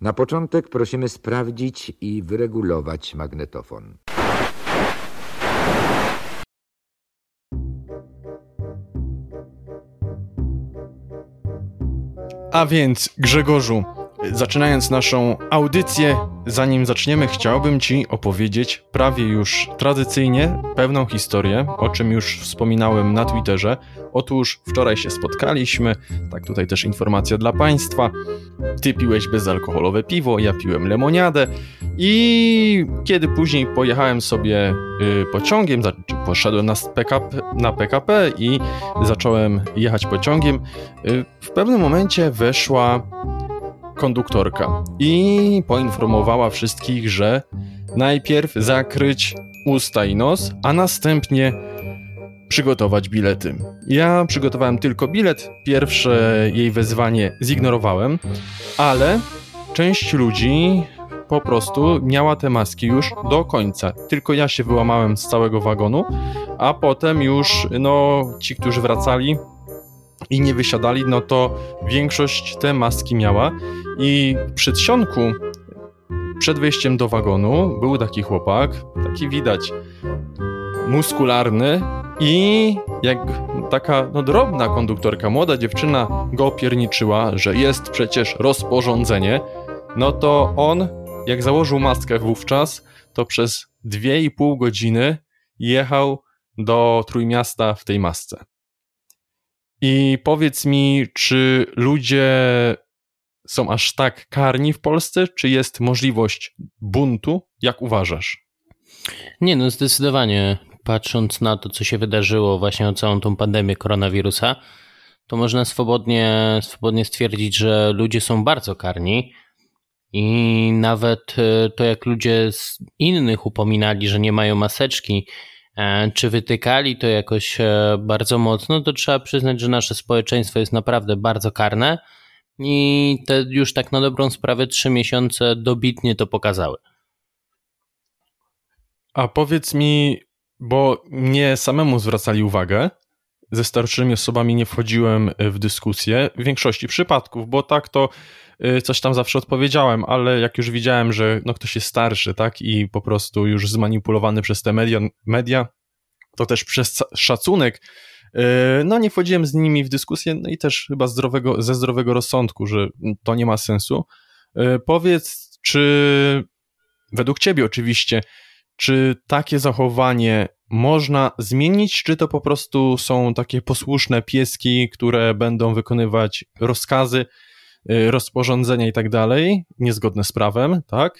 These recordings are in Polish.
Na początek prosimy sprawdzić i wyregulować magnetofon. A więc, Grzegorzu, zaczynając naszą audycję, zanim zaczniemy, chciałbym Ci opowiedzieć prawie już tradycyjnie pewną historię, o czym już wspominałem na Twitterze. Otóż wczoraj się spotkaliśmy, tak tutaj też informacja dla Państwa. Ty piłeś bezalkoholowe piwo, ja piłem lemoniadę i kiedy później pojechałem sobie y, pociągiem, poszedłem na PKP, na PKP i zacząłem jechać pociągiem, y, w pewnym momencie weszła konduktorka i poinformowała wszystkich, że najpierw zakryć usta i nos, a następnie przygotować bilety. Ja przygotowałem tylko bilet, pierwsze jej wezwanie zignorowałem, ale część ludzi po prostu miała te maski już do końca. Tylko ja się wyłamałem z całego wagonu, a potem już no ci, którzy wracali i nie wysiadali, no to większość te maski miała i przy trzionku przed wejściem do wagonu był taki chłopak, taki widać muskularny i jak taka no, drobna konduktorka, młoda dziewczyna go opierniczyła, że jest przecież rozporządzenie, no to on, jak założył maskę wówczas, to przez dwie i pół godziny jechał do Trójmiasta w tej masce. I powiedz mi, czy ludzie są aż tak karni w Polsce, czy jest możliwość buntu? Jak uważasz? Nie, no zdecydowanie. Patrząc na to, co się wydarzyło właśnie o całą tą pandemię koronawirusa, to można swobodnie, swobodnie stwierdzić, że ludzie są bardzo karni. I nawet e, to, jak ludzie z innych upominali, że nie mają maseczki, czy wytykali to jakoś e, bardzo mocno, to trzeba przyznać, że nasze społeczeństwo jest naprawdę bardzo karne i te już tak na dobrą sprawę trzy miesiące dobitnie to pokazały. A powiedz mi, bo mnie samemu zwracali uwagę, ze starszymi osobami nie wchodziłem w dyskusję w większości przypadków, bo tak to coś tam zawsze odpowiedziałem, ale jak już widziałem, że no ktoś jest starszy, tak, i po prostu już zmanipulowany przez te media, media to też przez szacunek E, no nie wchodziłem z nimi w dyskusję, no i też chyba zdrowego, ze zdrowego rozsądku, że to nie ma sensu. E, powiedz, czy według ciebie oczywiście, czy takie zachowanie można zmienić, czy to po prostu są takie posłuszne pieski, które będą wykonywać rozkazy, rozporządzenia i tak dalej, niezgodne z prawem, tak?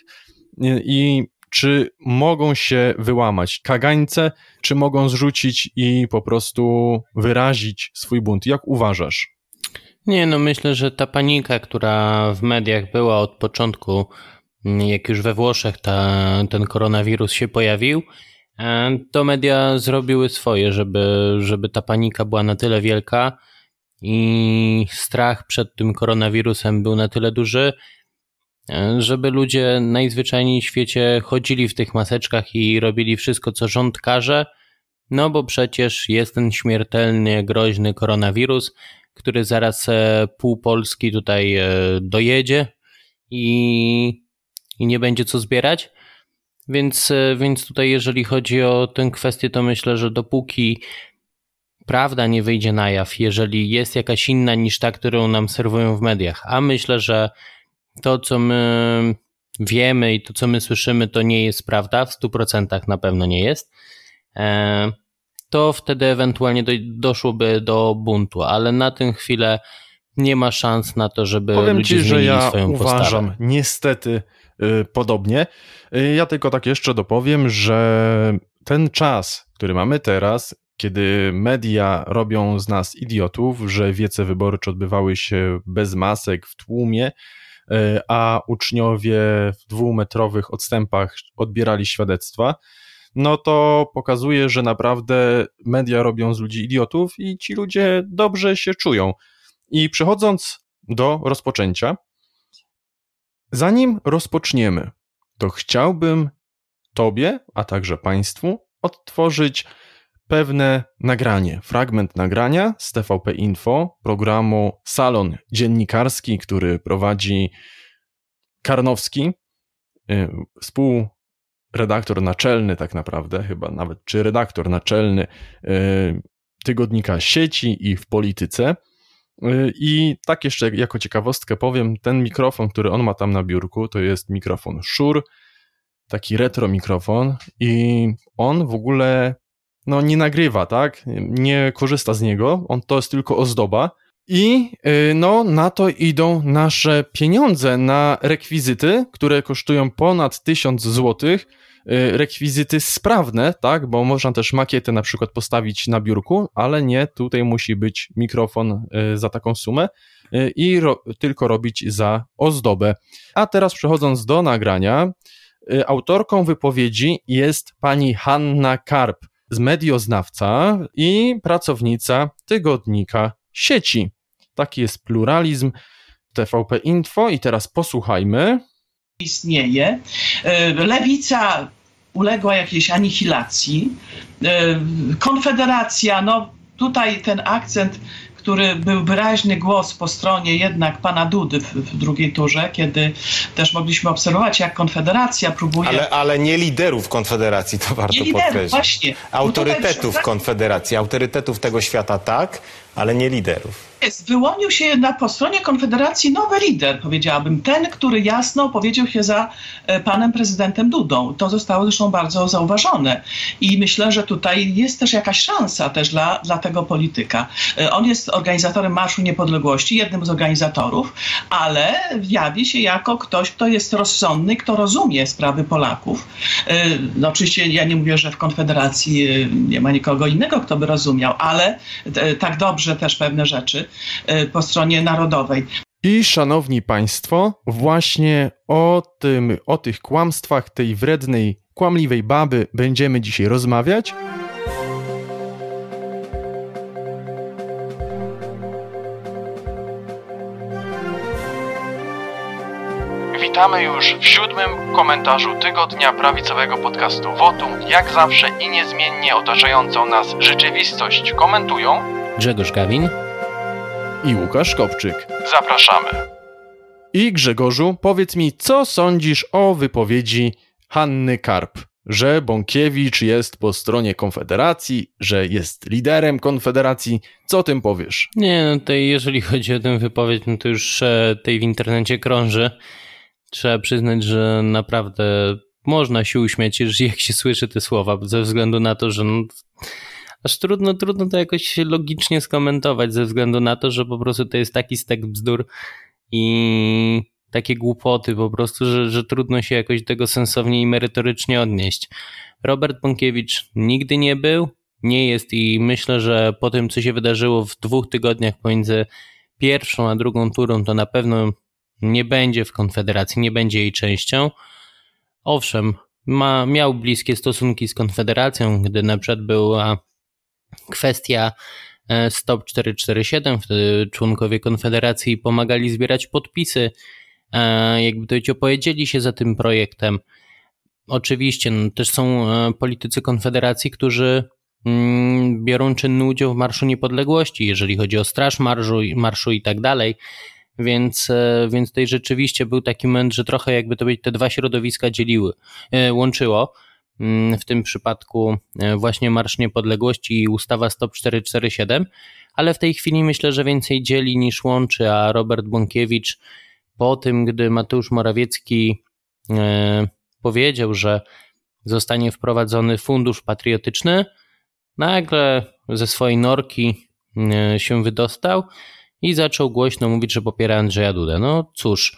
I czy mogą się wyłamać kagańce, czy mogą zrzucić i po prostu wyrazić swój bunt? Jak uważasz? Nie, no myślę, że ta panika, która w mediach była od początku, jak już we Włoszech ta, ten koronawirus się pojawił, e, to media zrobiły swoje, żeby, żeby ta panika była na tyle wielka i strach przed tym koronawirusem był na tyle duży, żeby ludzie najzwyczajniej w świecie chodzili w tych maseczkach i robili wszystko, co rząd każe, no bo przecież jest ten śmiertelnie groźny koronawirus, który zaraz e, pół Polski tutaj e, dojedzie i, i nie będzie co zbierać. Więc, e, więc tutaj, jeżeli chodzi o tę kwestię, to myślę, że dopóki prawda nie wyjdzie na jaw, jeżeli jest jakaś inna niż ta, którą nam serwują w mediach, a myślę, że to, co my wiemy i to, co my słyszymy, to nie jest prawda, w 100% na pewno nie jest, e, to wtedy ewentualnie do, doszłoby do buntu, ale na tę chwilę nie ma szans na to, żeby Powiem ludzie ci, że ja swoją uważam postawę. niestety y, podobnie. Y, ja tylko tak jeszcze dopowiem, że ten czas, który mamy teraz, kiedy media robią z nas idiotów, że wiece wyborcze odbywały się bez masek w tłumie, E, a uczniowie w dwumetrowych odstępach odbierali świadectwa, no to pokazuje, że naprawdę media robią z ludzi idiotów i ci ludzie dobrze się czują. I przechodząc do rozpoczęcia, zanim rozpoczniemy, to chciałbym Tobie, a także Państwu odtworzyć pewne nagranie, fragment nagrania z TVP Info, programu Salon Dziennikarski, który prowadzi Karnowski, y, współredaktor naczelny tak naprawdę, chyba nawet, czy redaktor naczelny y, tygodnika sieci i w polityce. Y, I tak jeszcze jako ciekawostkę powiem, ten mikrofon, który on ma tam na biurku, to jest mikrofon Shure, taki retro mikrofon i on w ogóle no, nie nagrywa, tak? Nie korzysta z niego, on to jest tylko ozdoba. I y, no, na to idą nasze pieniądze na rekwizyty, które kosztują ponad 1000 złotych Y, rekwizyty sprawne, tak, bo można też makietę na przykład postawić na biurku, ale nie, tutaj musi być mikrofon y, za taką sumę i ro tylko robić za ozdobę. A teraz przechodząc do nagrania, autorką wypowiedzi jest pani Hanna Karp, z medioznawca i pracownica tygodnika sieci. Taki jest pluralizm TVP Info i teraz posłuchajmy istnieje. E, lewica uległa jakiejś anihilacji. E, konfederacja, no tutaj ten akcent, który był wyraźny głos po stronie jednak pana Dudy w, w drugiej turze, kiedy też mogliśmy obserwować, jak Konfederacja próbuje... Ale, ale nie liderów Konfederacji, to warto nie liderów, podkreślić. właśnie. Autorytetów no Konfederacji, autorytetów tego świata tak, ale nie liderów jest. Wyłonił się na, po stronie Konfederacji nowy lider, powiedziałabym. Ten, który jasno opowiedział się za e, panem prezydentem Dudą. To zostało zresztą bardzo zauważone. I myślę, że tutaj jest też jakaś szansa też dla, dla tego polityka. E, on jest organizatorem Marszu Niepodległości, jednym z organizatorów, ale jawi się jako ktoś, kto jest rozsądny, kto rozumie sprawy Polaków. E, no oczywiście ja nie mówię, że w Konfederacji nie ma nikogo innego, kto by rozumiał, ale tak dobrze też pewne rzeczy po stronie narodowej. I szanowni państwo, właśnie o tym, o tych kłamstwach tej wrednej, kłamliwej baby będziemy dzisiaj rozmawiać. Witamy już w siódmym komentarzu tygodnia prawicowego podcastu Wotum. Jak zawsze i niezmiennie otaczającą nas rzeczywistość komentują Grzegorz Gawin i Łukasz Kopczyk. Zapraszamy. I Grzegorzu, powiedz mi, co sądzisz o wypowiedzi Hanny Karp, że Bąkiewicz jest po stronie Konfederacji, że jest liderem Konfederacji. Co o tym powiesz? Nie, no to jeżeli chodzi o tę wypowiedź, no to już e, tej w internecie krąży. Trzeba przyznać, że naprawdę można się uśmiać, jak się słyszy te słowa, ze względu na to, że no, aż trudno, trudno to jakoś logicznie skomentować ze względu na to, że po prostu to jest taki stek bzdur i takie głupoty po prostu, że, że trudno się jakoś tego sensownie i merytorycznie odnieść. Robert Bąkiewicz nigdy nie był, nie jest i myślę, że po tym, co się wydarzyło w dwóch tygodniach pomiędzy pierwszą a drugą turą, to na pewno nie będzie w Konfederacji, nie będzie jej częścią. Owszem, ma, miał bliskie stosunki z Konfederacją, gdy na przykład była Kwestia e, Stop 447, wtedy członkowie Konfederacji pomagali zbierać podpisy, e, jakby to powiedzieć, opowiedzieli się za tym projektem. Oczywiście no, też są e, politycy Konfederacji, którzy mm, biorą czynny udział w Marszu Niepodległości, jeżeli chodzi o Straż Marszu, marszu i tak dalej. Więc, więc tutaj rzeczywiście był taki moment, że trochę jakby to być te dwa środowiska dzieliły, łączyło. Mm, w tym przypadku e, właśnie Marsz Niepodległości i ustawa Stop 447, ale w tej chwili myślę, że więcej dzieli niż łączy, a Robert Bąkiewicz po tym, gdy Mateusz Morawiecki e, powiedział, że zostanie wprowadzony fundusz patriotyczny, nagle ze swojej norki e, się wydostał i zaczął głośno mówić, że popiera Andrzeja Dudę. No cóż,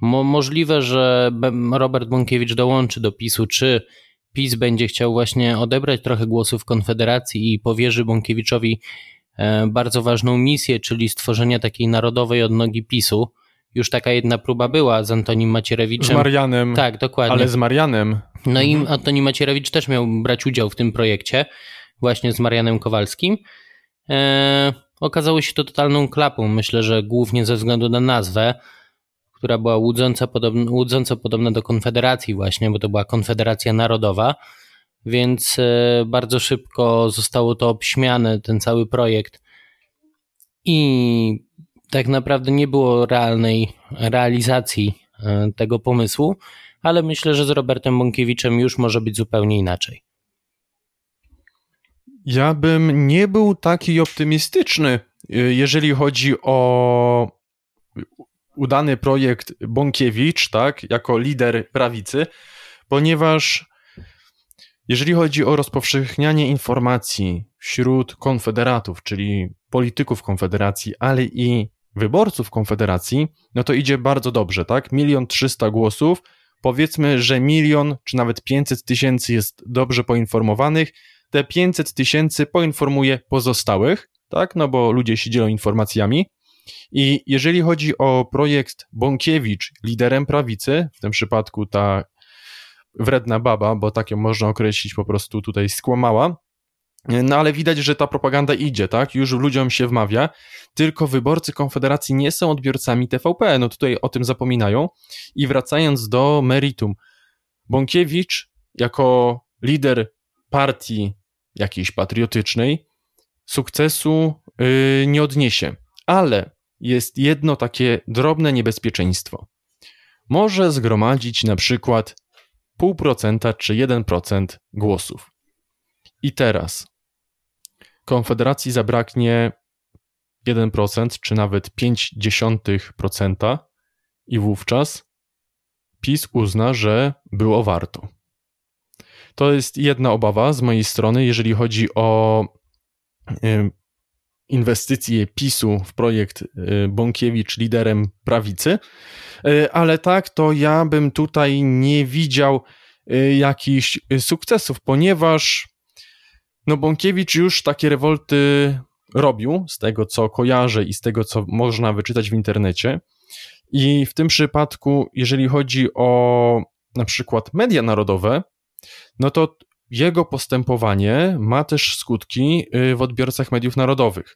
mo możliwe, że Robert Bąkiewicz dołączy do PiSu, czy PiS będzie chciał właśnie odebrać trochę głosów Konfederacji i powierzy Bąkiewiczowi e, bardzo ważną misję, czyli stworzenia takiej narodowej odnogi PiSu. Już taka jedna próba była z Antonim Macierewiczem. Z Marianem. Tak, dokładnie. Ale z Marianem. No mhm. i Antoni Macierewicz też miał brać udział w tym projekcie, właśnie z Marianem Kowalskim. E, okazało się to totalną klapą. Myślę, że głównie ze względu na nazwę która była łudząco podobna, łudząco podobna do Konfederacji właśnie, bo to była Konfederacja Narodowa, więc e, bardzo szybko zostało to obśmiane, ten cały projekt i tak naprawdę nie było realnej realizacji tego pomysłu, ale myślę, że z Robertem Bąkiewiczem już może być zupełnie inaczej. Ja bym nie był taki optymistyczny, jeżeli chodzi o udany projekt Bąkiewicz, tak, jako lider prawicy, ponieważ jeżeli chodzi o rozpowszechnianie informacji wśród konfederatów, czyli polityków konfederacji, ale i wyborców konfederacji, no to idzie bardzo dobrze, tak? Milion trzysta głosów, powiedzmy, że milion czy nawet pięćset tysięcy jest dobrze poinformowanych, te 500 tysięcy poinformuje pozostałych, tak? No bo ludzie się dzielą informacjami. I jeżeli chodzi o projekt Bąkiewicz, liderem prawicy, w tym przypadku ta wredna baba, bo tak ją można określić, po prostu tutaj skłamała. No ale widać, że ta propaganda idzie, tak? Już ludziom się wmawia, tylko wyborcy Konfederacji nie są odbiorcami TVP, no tutaj o tym zapominają. I wracając do meritum, Bąkiewicz jako lider partii jakiejś patriotycznej sukcesu yy, nie odniesie, ale jest jedno takie drobne niebezpieczeństwo. Może zgromadzić na przykład 0,5% czy 1% głosów. I teraz Konfederacji zabraknie 1% czy nawet 0,5% i wówczas PiS uzna, że było warto. To jest jedna obawa z mojej strony, jeżeli chodzi o inwestycje PiSu w projekt y, Bąkiewicz liderem prawicy, y, ale tak, to ja bym tutaj nie widział y, jakichś sukcesów, ponieważ no Bąkiewicz już takie rewolty robił, z tego co kojarzę i z tego co można wyczytać w internecie. I w tym przypadku, jeżeli chodzi o na przykład media narodowe, no to jego postępowanie ma też skutki y, w odbiorcach mediów narodowych.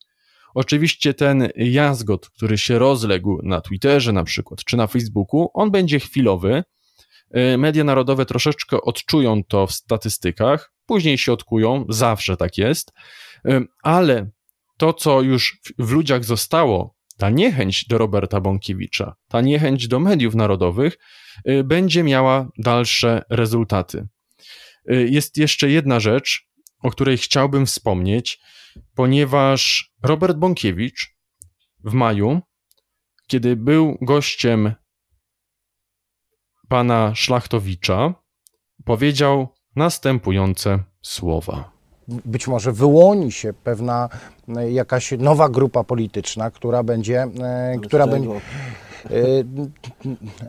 Oczywiście ten jazgot, który się rozległ na Twitterze na przykład, czy na Facebooku, on będzie chwilowy. Y, media narodowe troszeczkę odczują to w statystykach, później się odkują, zawsze tak jest, y, ale to, co już w ludziach zostało, ta niechęć do Roberta Bąkiewicza, ta niechęć do mediów narodowych, będzie miała dalsze rezultaty. Y, jest jeszcze jedna rzecz, o której chciałbym wspomnieć, ponieważ Robert Bąkiewicz w maju, kiedy był gościem pana Szlachtowicza, powiedział następujące słowa. Być może wyłoni się pewna jakaś nowa grupa polityczna, która będzie, e, która będzie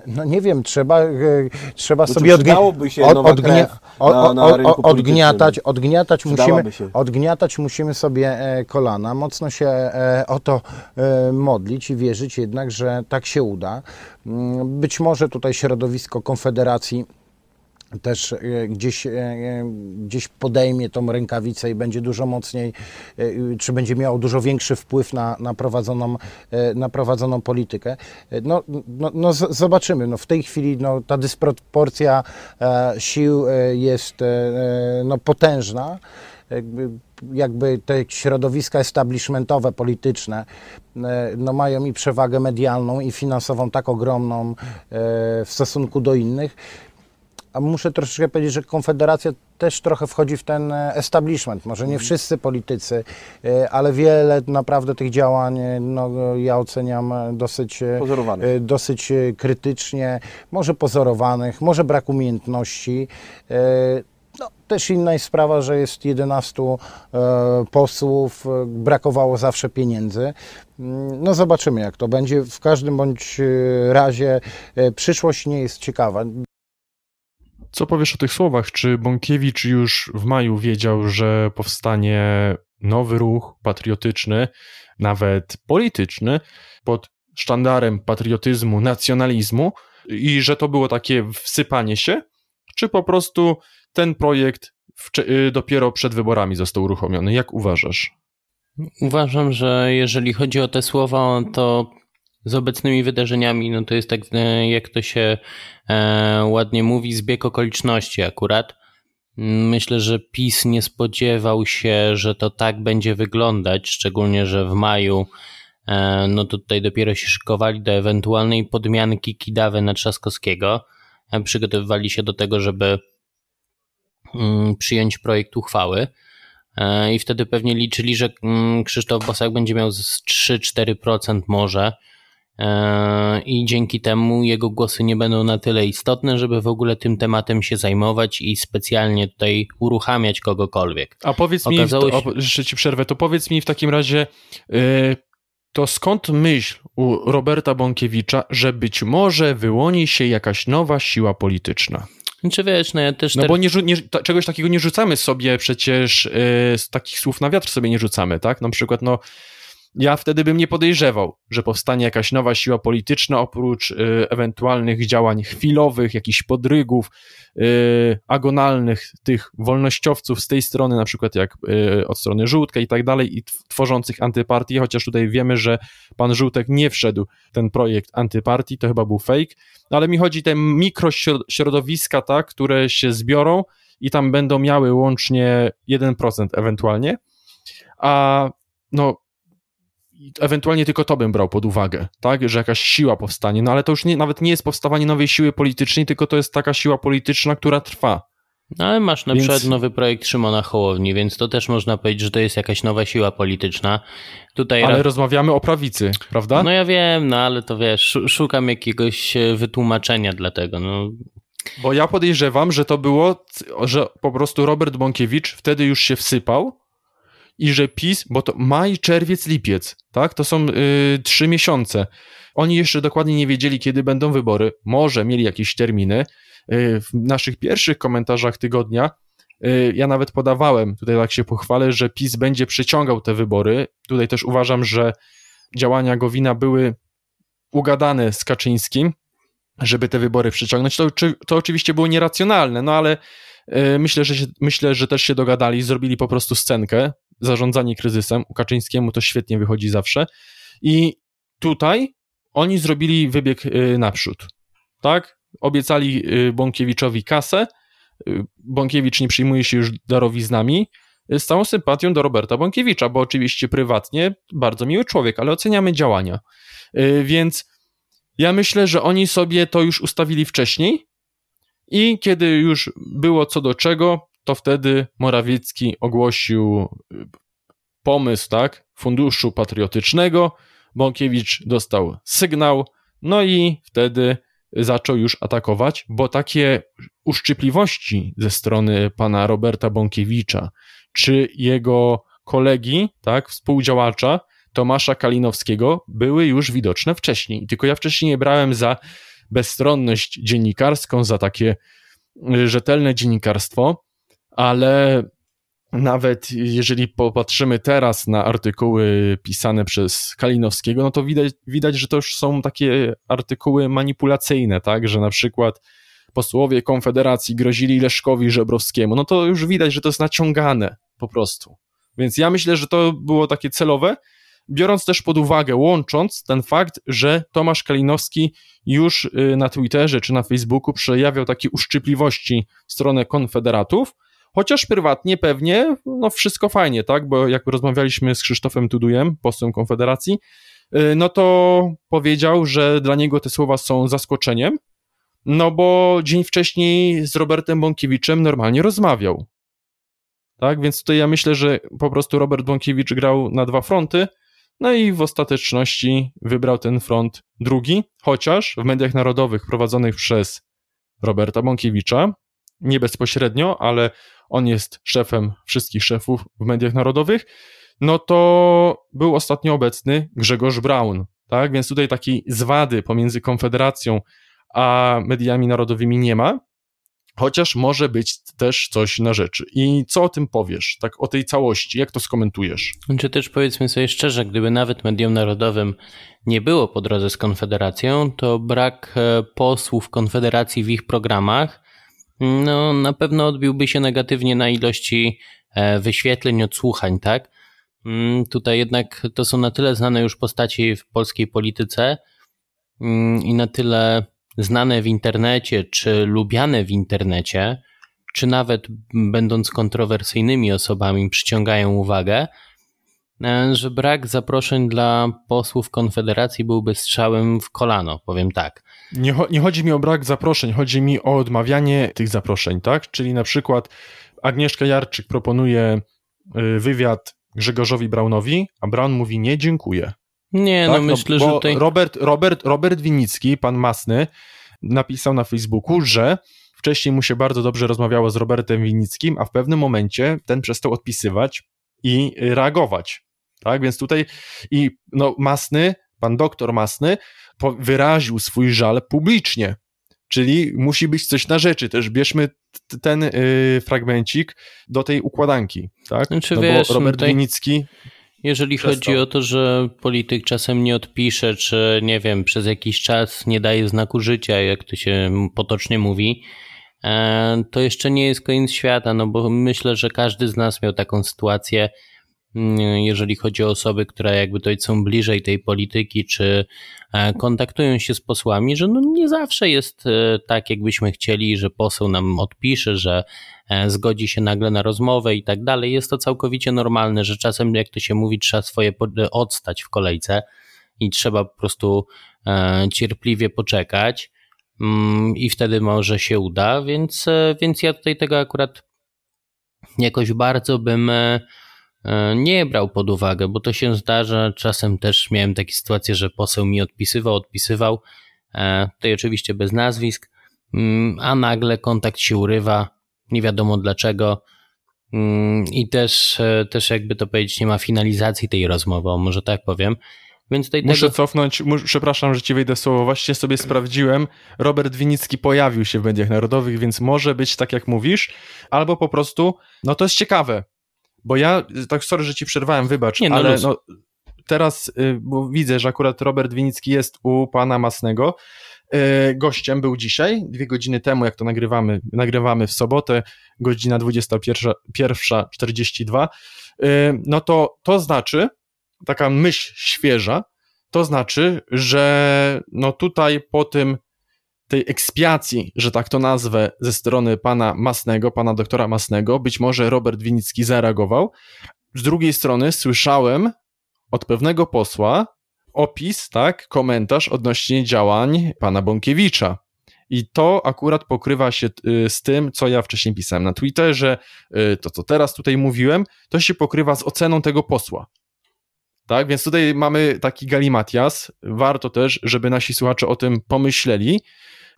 no nie wiem, trzeba, y, trzeba no sobie odgnia się od, odgnia na, na odgniatać, odgniatać musimy, odgniatać musimy sobie e, kolana, mocno się e, o to e, modlić i wierzyć jednak, że tak się uda. Mm, być może tutaj środowisko Konfederacji też e, gdzieś, e, e, gdzieś podejmie tą rękawicę i będzie dużo mocniej, czy będzie miało dużo większy wpływ na, na, prowadzoną, na prowadzoną politykę. No, no, no zobaczymy. No w tej chwili no, ta dysproporcja sił jest no, potężna. Jakby te środowiska establishmentowe, polityczne, no mają i przewagę medialną i finansową tak ogromną w stosunku do innych, a muszę troszeczkę powiedzieć, że Konfederacja też trochę wchodzi w ten e, establishment. Może nie mhm. wszyscy politycy, e, ale wiele naprawdę tych działań e, no, ja oceniam dosyć, dosyć krytycznie, może pozorowanych, może brak umiejętności. No, też inna jest sprawa, że jest 11 posłów, brakowało zawsze pieniędzy. Mm, no zobaczymy jak to będzie. W każdym bądź razie przyszłość nie jest ciekawa. Co powiesz o tych słowach? Czy Bąkiewicz już w maju wiedział, że powstanie nowy ruch patriotyczny, nawet polityczny, pod sztandarem patriotyzmu, nacjonalizmu i że to było takie wsypanie się? Czy po prostu ten projekt y, dopiero przed wyborami został uruchomiony? Jak uważasz? Uważam, że jeżeli chodzi o te słowa, to z obecnymi wydarzeniami, no to jest tak, e, jak to się e, ładnie mówi, zbieg okoliczności akurat. Myślę, że PiS nie spodziewał się, że to tak będzie wyglądać, szczególnie, że w maju e, no to tutaj dopiero się szykowali do ewentualnej podmianki Kidawy na Trzaskowskiego. Przygotowywali się do tego, żeby mm, przyjąć projekt uchwały. I wtedy pewnie liczyli, że mm, Krzysztof Bosak będzie miał z 3-4% może i dzięki temu jego głosy nie będą na tyle istotne, żeby w ogóle tym tematem się zajmować i specjalnie tutaj uruchamiać kogokolwiek. A powiedz mi, się... jeszcze ci przerwę, to powiedz mi w takim razie, yy, to skąd myśl u Roberta Bąkiewicza, że być może wyłoni się jakaś nowa siła polityczna? Czy wiesz, no ja też... No bo nie, nie, czegoś takiego nie rzucamy sobie przecież, yy, takich słów na wiatr sobie nie rzucamy, tak? Na przykład, no ja wtedy bym nie podejrzewał, że powstanie jakaś nowa siła polityczna oprócz y, ewentualnych działań chwilowych, jakichś podrygów, y, agonalnych tych wolnościowców z tej strony, na przykład jak y, od strony Żółtka i tak dalej, i tworzących antypartii, chociaż tutaj wiemy, że pan Żółtek nie wszedł ten projekt antypartii, to chyba był fake, ale mi chodzi te mikrośrodowiska, tak, które się zbiorą i tam będą miały łącznie 1% ewentualnie, a no ewentualnie tylko to bym brał pod uwagę, tak, że jakaś siła powstanie, no ale to już nie, nawet nie jest powstawanie nowej siły politycznej, tylko to jest taka siła polityczna, która trwa. No ale masz na więc... przykład nowy projekt Szymona Hołowni, więc to też można powiedzieć, że to jest jakaś nowa siła polityczna. Tutaj ale rozmawiamy o prawicy, prawda? No ja wiem, no ale to wiesz, szukam jakiegoś e, wytłumaczenia dla tego, no. Bo ja podejrzewam, że to było, że po prostu Robert Bąkiewicz wtedy już się wsypał, i że PiS, bo to maj, czerwiec, lipiec, tak? To są y, trzy miesiące. Oni jeszcze dokładnie nie wiedzieli, kiedy będą wybory. Może mieli jakieś terminy. Y, w naszych pierwszych komentarzach tygodnia y, ja nawet podawałem, tutaj tak się pochwalę, że PiS będzie przyciągał te wybory. Tutaj też uważam, że działania Gowina były ugadane z Kaczyńskim, żeby te wybory przyciągnąć. To, to oczywiście było nieracjonalne, no ale myślę, że się, myślę, że też się dogadali, zrobili po prostu scenkę zarządzanie kryzysem. U Kaczyńskiemu to świetnie wychodzi zawsze. I tutaj oni zrobili wybieg y, naprzód. Tak? Obiecali y, Bąkiewiczowi kasę. Bąkiewicz nie przyjmuje się już darowiznami. Z całą sympatią do Roberta Bąkiewicza, bo oczywiście prywatnie bardzo miły człowiek, ale oceniamy działania. Więc ja myślę, że oni sobie to już ustawili wcześniej i kiedy już było co do czego, to wtedy Morawiecki ogłosił y, pomysł, tak, funduszu patriotycznego, Bąkiewicz dostał sygnał, no i wtedy zaczął już atakować, bo takie uszczypliwości ze strony pana Roberta Bąkiewicza, czy jego kolegi, tak, współdziałacza Tomasza Kalinowskiego były już widoczne wcześniej. Tylko ja wcześniej nie brałem za bezstronność dziennikarską, za takie y, rzetelne dziennikarstwo, ale nawet jeżeli popatrzymy teraz na artykuły pisane przez Kalinowskiego, no to widać, widać, że to już są takie artykuły manipulacyjne, tak, że na przykład posłowie Konfederacji grozili Leszkowi Żebrowskiemu, no to już widać, że to jest naciągane po prostu. Więc ja myślę, że to było takie celowe, biorąc też pod uwagę, łącząc ten fakt, że Tomasz Kalinowski już y, na Twitterze czy na Facebooku przejawiał takie uszczypliwości w stronę konfederatów, Chociaż prywatnie pewnie, no wszystko fajnie, tak? Bo jak rozmawialiśmy z Krzysztofem Tudujem, posłem Konfederacji, y, no to powiedział, że dla niego te słowa są zaskoczeniem, no bo dzień wcześniej z Robertem Bąkiewiczem normalnie rozmawiał. Tak, więc tutaj ja myślę, że po prostu Robert Bąkiewicz grał na dwa fronty, no i w ostateczności wybrał ten front drugi, chociaż w mediach narodowych prowadzonych przez Roberta Bąkiewicza, nie bezpośrednio, ale on jest szefem wszystkich szefów w mediach narodowych, no to był ostatnio obecny Grzegorz Braun, tak? Więc tutaj takiej zwady pomiędzy Konfederacją a mediami narodowymi nie ma, chociaż może być też coś na rzeczy. I co o tym powiesz, tak o tej całości, jak to skomentujesz? Czy też powiedzmy sobie szczerze, gdyby nawet mediom narodowym nie było po drodze z Konfederacją, to brak e, posłów Konfederacji w ich programach no na pewno odbiłby się negatywnie na ilości e, wyświetleń, odsłuchań, tak? Mm, tutaj jednak to są na tyle znane już postaci w polskiej polityce mm, i na tyle znane w internecie, czy lubiane w internecie, czy nawet będąc kontrowersyjnymi osobami przyciągają uwagę, e, że brak zaproszeń dla posłów Konfederacji byłby strzałem w kolano, powiem tak. Nie, nie chodzi mi o brak zaproszeń, chodzi mi o odmawianie tych zaproszeń, tak? Czyli na przykład Agnieszka Jarczyk proponuje y, wywiad Grzegorzowi Braunowi, a Braun mówi nie, dziękuję. Nie, no tak? no myślę, no, że tutaj... Robert, Robert, Robert Winicki, pan Masny, napisał na Facebooku, że wcześniej mu się bardzo dobrze rozmawiało z Robertem Winickim, a w pewnym momencie ten przestał odpisywać i reagować. Tak, więc tutaj i no, Masny, pan doktor Masny wyraził swój żal publicznie, czyli musi być coś na rzeczy. Też bierzmy ten y, fragmencik do tej układanki, tak? Znaczy, no wiesz, bo Robert tutaj... Winicki jeżeli chodzi o to, że polityk czasem nie odpisze, czy nie wiem, przez jakiś czas nie daje znaku życia, jak to się potocznie mówi, e, to jeszcze nie jest koniec świata, no bo myślę, że każdy z nas miał taką sytuację, jeżeli chodzi o osoby, które jakby to są bliżej tej polityki, czy e, kontaktują się z posłami, że no nie zawsze jest e, tak, jakbyśmy chcieli, że poseł nam odpisze, że e, zgodzi się nagle na rozmowę i tak dalej. Jest to całkowicie normalne, że czasem, jak to się mówi, trzeba swoje odstać w kolejce i trzeba po prostu cierpliwie poczekać mm, i wtedy może się uda, więc, więc ja tutaj tego akurat jakoś bardzo bym nie brał pod uwagę, bo to się zdarza. Czasem też miałem takie sytuacje, że poseł mi odpisywał, odpisywał, e, tutaj oczywiście bez nazwisk, mm, a nagle kontakt się urywa, nie wiadomo dlaczego. Mm, I też, e, też jakby to powiedzieć, nie ma finalizacji tej rozmowy, może tak powiem. Więc tutaj Muszę tego... cofnąć, przepraszam, że ci wejdę słowo. Właśnie sobie sprawdziłem. Robert Winicki pojawił się w mediach narodowych, więc może być tak, jak mówisz, albo po prostu, no to jest ciekawe. Bo ja, tak sorry, że ci przerwałem, wybacz, Nie, no ale no, teraz y, bo widzę, że akurat Robert Winicki jest u pana Masnego. Y, gościem był dzisiaj, dwie godziny temu, jak to nagrywamy, nagrywamy w sobotę, godzina 21.42. Y, no to to znaczy, taka myśl świeża, to znaczy, że no tutaj po tym tej ekspiacji, że tak to nazwę, ze strony pana Masnego, pana doktora Masnego, być może Robert Winicki zareagował. Z drugiej strony słyszałem od pewnego posła opis, tak, komentarz odnośnie działań pana Bąkiewicza. I to akurat pokrywa się y, z tym, co ja wcześniej pisałem na Twitterze, y, to co teraz tutaj mówiłem, to się pokrywa z oceną tego posła. Tak, więc tutaj mamy taki galimatias. Warto też, żeby nasi słuchacze o tym pomyśleli,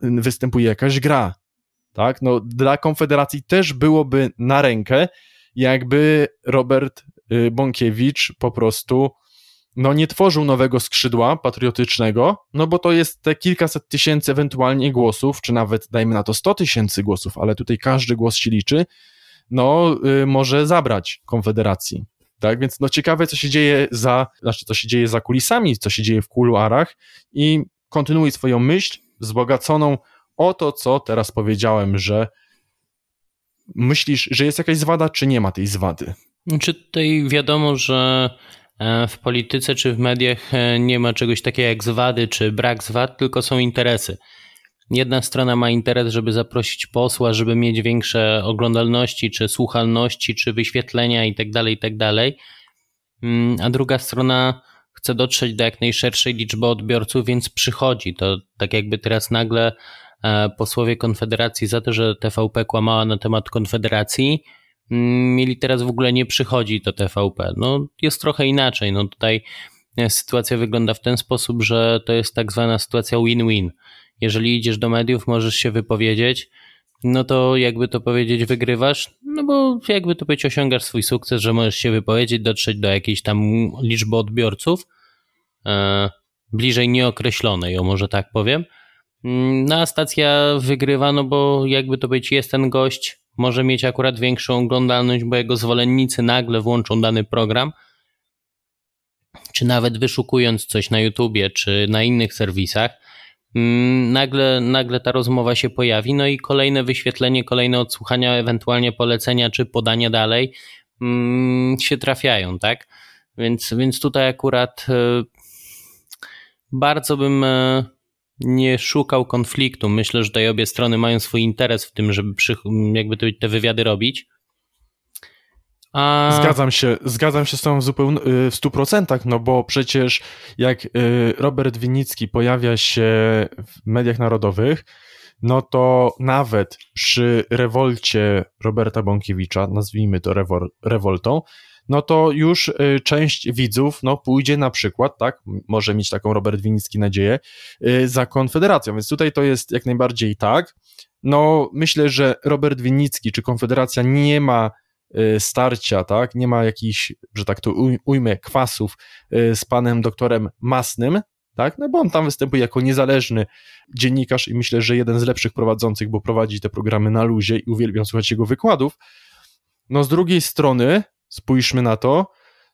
występuje jakaś gra. Tak? No, dla Konfederacji też byłoby na rękę, jakby Robert y, Bąkiewicz po prostu no, nie tworzył nowego skrzydła patriotycznego, no bo to jest te kilkaset tysięcy ewentualnie głosów, czy nawet dajmy na to 100 tysięcy głosów, ale tutaj każdy głos się liczy, no y, może zabrać Konfederacji. Tak, więc no ciekawe, co się dzieje za, znaczy co się dzieje za kulisami, co się dzieje w kuluarach i kontynuuj swoją myśl, wzbogaconą o to, co teraz powiedziałem, że myślisz, że jest jakaś zwada, czy nie ma tej zwady? Czy tutaj wiadomo, że e, w polityce czy w mediach e, nie ma czegoś takiego jak zwady czy brak zwad, tylko są interesy. Jedna strona ma interes, żeby zaprosić posła, żeby mieć większe oglądalności, czy słuchalności, czy wyświetlenia itd., tak itd., tak mm, a druga strona chce dotrzeć do jak najszerszej liczby odbiorców, więc przychodzi. To tak jakby teraz nagle e, posłowie Konfederacji za to, że TVP kłamała na temat Konfederacji, mm, mieli teraz w ogóle nie przychodzi do TVP. No jest trochę inaczej. No tutaj e, sytuacja wygląda w ten sposób, że to jest tak zwana sytuacja win-win. Jeżeli idziesz do mediów, możesz się wypowiedzieć, no to jakby to powiedzieć, wygrywasz, no bo jakby to powiedzieć, osiągasz swój sukces, że możesz się wypowiedzieć, dotrzeć do jakiejś tam liczby odbiorców, bliżej nieokreślonej, o może tak powiem. Mm, no a stacja wygrywa, no bo jakby to powiedzieć, jest ten gość, może mieć akurat większą oglądalność, bo jego zwolennicy nagle włączą dany program, czy nawet wyszukując coś na YouTubie, czy na innych serwisach, Mm, nagle, nagle ta rozmowa się pojawi, no i kolejne wyświetlenie, kolejne odsłuchania, ewentualnie polecenia czy podania dalej mm, się trafiają, tak? Więc, więc tutaj akurat e, bardzo bym e, nie szukał konfliktu. Myślę, że tutaj obie strony mają swój interes w tym, żeby przy, jakby te wywiady robić. A... Zgadzam się, zgadzam się z tą w, zupełnie, w 100%, no bo przecież jak y, Robert Winnicki pojawia się w mediach narodowych, no to nawet przy rewolcie Roberta Bąkiewicza, nazwijmy to rewol, rewoltą, no to już y, część widzów no, pójdzie na przykład, tak, może mieć taką Robert Winnicki nadzieję, za Konfederacją, więc tutaj to jest jak najbardziej tak. No, myślę, że Robert Winnicki czy Konfederacja nie ma Y, starcia, tak? Nie ma jakichś, że tak to ujmę, kwasów y, z panem doktorem Masnym, tak? No bo on tam występuje jako niezależny dziennikarz i myślę, że jeden z lepszych prowadzących, bo prowadzi te programy na luzie i uwielbiam słuchać jego wykładów. No z drugiej strony, spójrzmy na to,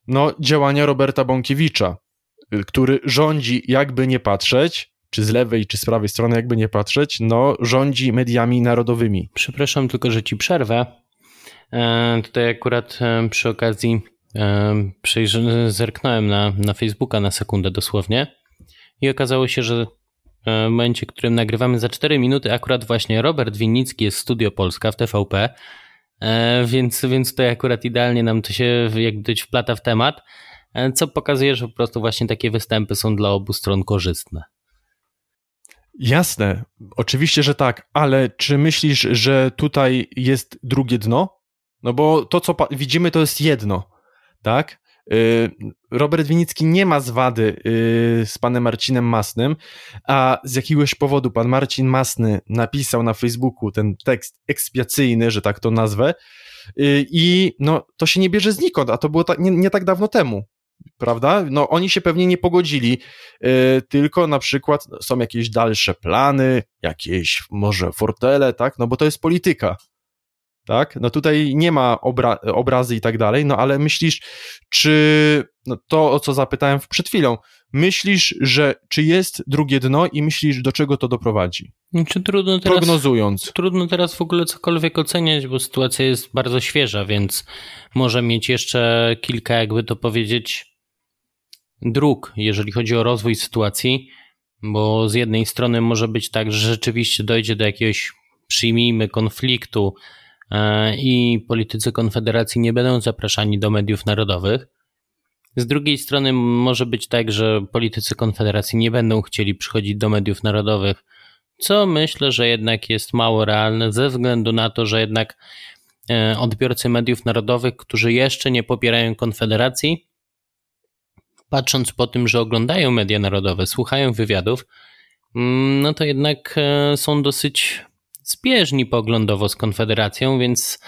no działania Roberta Bąkiewicza, y, który rządzi jakby nie patrzeć, czy z lewej, czy z prawej strony jakby nie patrzeć, no rządzi mediami narodowymi. Przepraszam tylko, że ci przerwę, E, tutaj akurat e, przy okazji e, zerknąłem na, na Facebooka na sekundę dosłownie i okazało się, że w momencie, którym nagrywamy za 4 minuty, akurat właśnie Robert Winnicki jest Studio Polska w TVP, więc, więc tutaj akurat idealnie nam to się jakby wplata w temat, co pokazuje, że po prostu właśnie takie występy są dla obu stron korzystne. Jasne, oczywiście, że tak, ale czy myślisz, że tutaj jest drugie dno? No bo to, co widzimy, to jest jedno, tak? Y, Robert Winicki nie ma zwady y, z panem Marcinem Masnym, a z jakiegoś powodu pan Marcin Masny napisał na Facebooku ten tekst ekspiacyjny, że tak to nazwę, y, i no, to się nie bierze znikąd, a to było nie, nie tak dawno temu, prawda? No oni się pewnie nie pogodzili, tylko na przykład są jakieś dalsze plany, jakieś może fortele, tak? No bo to jest polityka, tak? No tutaj nie ma obra obrazy i tak dalej, no ale myślisz, czy no to, o co zapytałem przed chwilą, myślisz, że czy jest drugie dno i myślisz, do czego to doprowadzi? Czy trudno teraz, Prognozując. Trudno teraz w ogóle cokolwiek oceniać, bo sytuacja jest bardzo świeża, więc może mieć jeszcze kilka, jakby to powiedzieć, dróg, jeżeli chodzi o rozwój sytuacji, bo z jednej strony może być tak, że rzeczywiście dojdzie do jakiegoś, przyjmijmy, konfliktu, i politycy Konfederacji nie będą zapraszani do mediów narodowych. Z drugiej strony może być tak, że politycy Konfederacji nie będą chcieli przychodzić do mediów narodowych, co myślę, że jednak jest mało realne ze względu na to, że jednak e, odbiorcy mediów narodowych, którzy jeszcze nie popierają Konfederacji, patrząc po tym, że oglądają media narodowe, słuchają wywiadów, mm, no to jednak e, są dosyć zbieżni poglądowo z Konfederacją, więc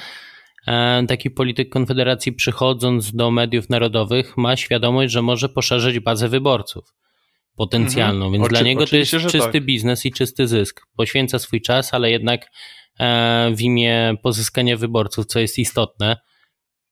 e, taki polityk Konfederacji przychodząc do mediów narodowych ma świadomość, że może poszerzyć bazę wyborców potencjalną, mhm. więc Oczy, dla niego to jest czysty tak. biznes i czysty zysk. Poświęca swój czas, ale jednak e, w imię pozyskania wyborców, co jest istotne.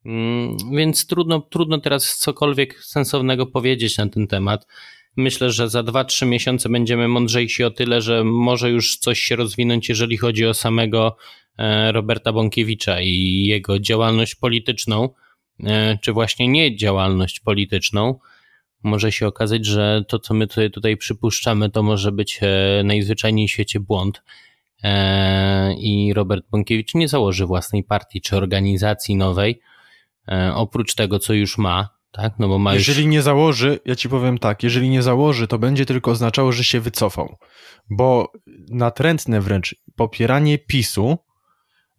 Mm, więc trudno, trudno teraz cokolwiek sensownego powiedzieć na ten temat. Myślę, że za 2-3 miesiące będziemy mądrzejsi o tyle, że może już coś się rozwinąć, jeżeli chodzi o samego e, Roberta Bąkiewicza i jego działalność polityczną, e, czy właśnie nie działalność polityczną. Może się okazać, że to, co my tutaj, tutaj przypuszczamy, to może być e, najzwyczajniej w świecie błąd. I Robert Bąkiewicz nie założy własnej partii czy organizacji nowej, oprócz tego, co już ma, tak? No bo ma jeżeli już... nie założy, ja ci powiem tak, jeżeli nie założy, to będzie tylko oznaczało, że się wycofał. Bo natrętne wręcz popieranie PiSu,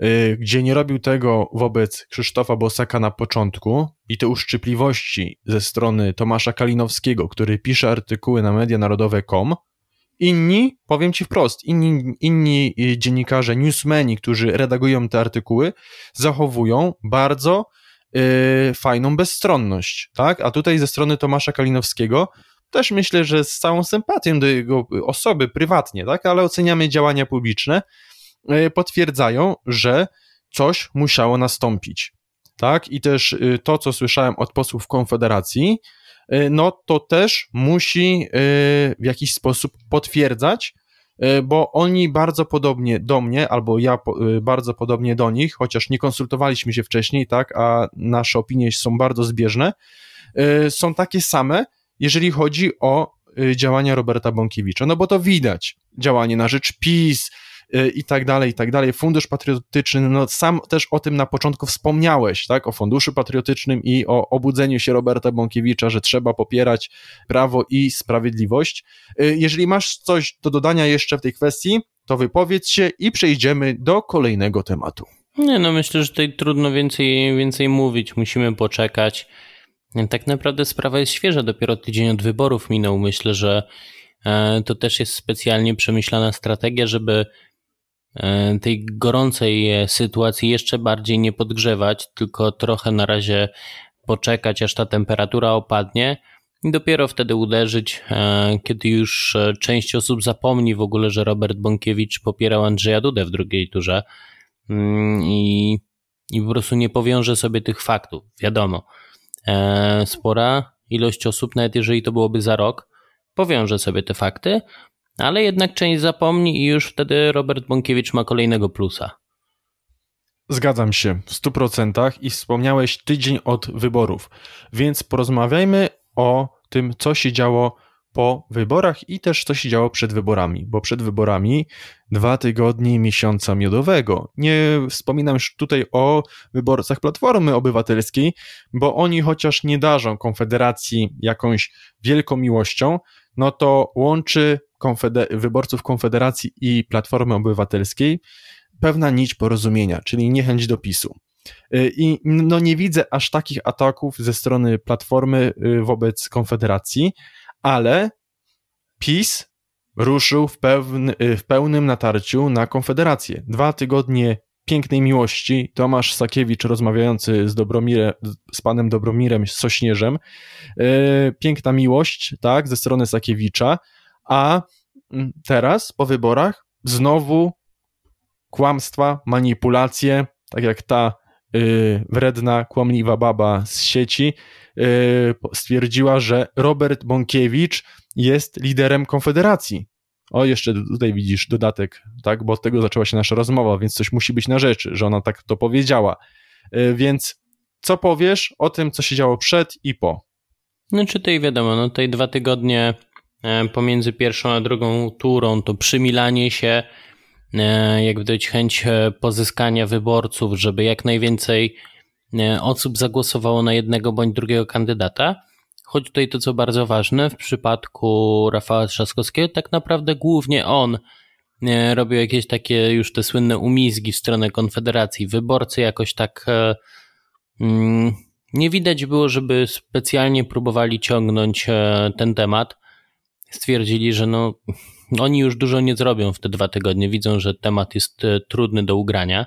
yy, gdzie nie robił tego wobec Krzysztofa Bosaka na początku i te uszczypliwości ze strony Tomasza Kalinowskiego, który pisze artykuły na medianarodowe.com, inni, powiem ci wprost, inni, inni y, dziennikarze, newsmeni, którzy redagują te artykuły, zachowują bardzo fajną bezstronność, tak? A tutaj ze strony Tomasza Kalinowskiego też myślę, że z całą sympatią do jego osoby prywatnie, tak? Ale oceniamy działania publiczne, yy, potwierdzają, że coś musiało nastąpić, tak? I też yy, to, co słyszałem od posłów Konfederacji, no to też musi w jakiś sposób potwierdzać, bo oni bardzo podobnie do mnie, albo ja e, bardzo podobnie do nich, chociaż nie konsultowaliśmy się wcześniej, tak, a nasze opinie są bardzo zbieżne, e, są takie same, jeżeli chodzi o działania Roberta Bąkiewicza. No bo to widać. Działanie na rzecz PiS, i tak dalej, i tak dalej. Fundusz patriotyczny, no sam też o tym na początku wspomniałeś, tak, o funduszu patriotycznym i o obudzeniu się Roberta Bąkiewicza, że trzeba popierać prawo i sprawiedliwość. Y, jeżeli masz coś do dodania jeszcze w tej kwestii, to wypowiedz się i przejdziemy do kolejnego tematu. Nie, no myślę, że tutaj trudno więcej, więcej mówić, musimy poczekać. Tak naprawdę sprawa jest świeża, dopiero tydzień od wyborów minął. Myślę, że e, to też jest specjalnie przemyślana strategia, żeby tej gorącej sytuacji jeszcze bardziej nie podgrzewać, tylko trochę na razie poczekać, aż ta temperatura opadnie i dopiero wtedy uderzyć, e, kiedy już część osób zapomni w ogóle, że Robert Bąkiewicz popierał Andrzeja Dudę w drugiej turze mm, i, i po prostu nie powiąże sobie tych faktów. Wiadomo, E, spora ilość osób, nawet jeżeli to byłoby za rok, powiąże sobie te fakty, ale jednak część zapomni i już wtedy Robert Bąkiewicz ma kolejnego plusa. Zgadzam się w 100% i wspomniałeś tydzień od wyborów, więc porozmawiajmy o tym, co się działo po wyborach i też co się działo przed wyborami, bo przed wyborami dwa tygodnie miesiąca miodowego. Nie wspominam już tutaj o wyborcach Platformy Obywatelskiej, bo oni chociaż nie darzą Konfederacji jakąś wielką miłością, no to łączy konfeder wyborców Konfederacji i Platformy Obywatelskiej pewna nić porozumienia, czyli niechęć do PiSu. Y, I no nie widzę aż takich ataków ze strony Platformy y, wobec Konfederacji, ale PiS ruszył w, pełny, w pełnym natarciu na Konfederację. Dwa tygodnie pięknej miłości, Tomasz Sakiewicz rozmawiający z, Dobromire, z panem Dobromirem Sośnierzem, yy, piękna miłość, tak, ze strony Sakiewicza, a mm, teraz po wyborach znowu kłamstwa, manipulacje, tak jak ta yy, wredna, kłamliwa baba z sieci, Y, stwierdziła, że Robert Bąkiewicz jest liderem Konfederacji. O, jeszcze tutaj widzisz dodatek, tak, bo od tego zaczęła się nasza rozmowa, więc coś musi być na rzeczy, że ona tak to powiedziała. Y, więc co powiesz o tym, co się działo przed i po? No, czy tutaj wiadomo, no tutaj dwa tygodnie e, pomiędzy pierwszą a drugą turą to przymilanie się, e, jak widać chęć e, pozyskania wyborców, żeby jak najwięcej osób zagłosowało na jednego bądź drugiego kandydata. Choć tutaj to, co bardzo ważne, w przypadku Rafała Trzaskowskiego, tak naprawdę głównie on robił jakieś takie już te słynne umizgi w stronę Konfederacji. Wyborcy jakoś tak e, mm, nie widać było, żeby specjalnie próbowali ciągnąć e, ten temat. Stwierdzili, że no, oni już dużo nie zrobią w te dwa tygodnie. Widzą, że temat jest e, trudny do ugrania.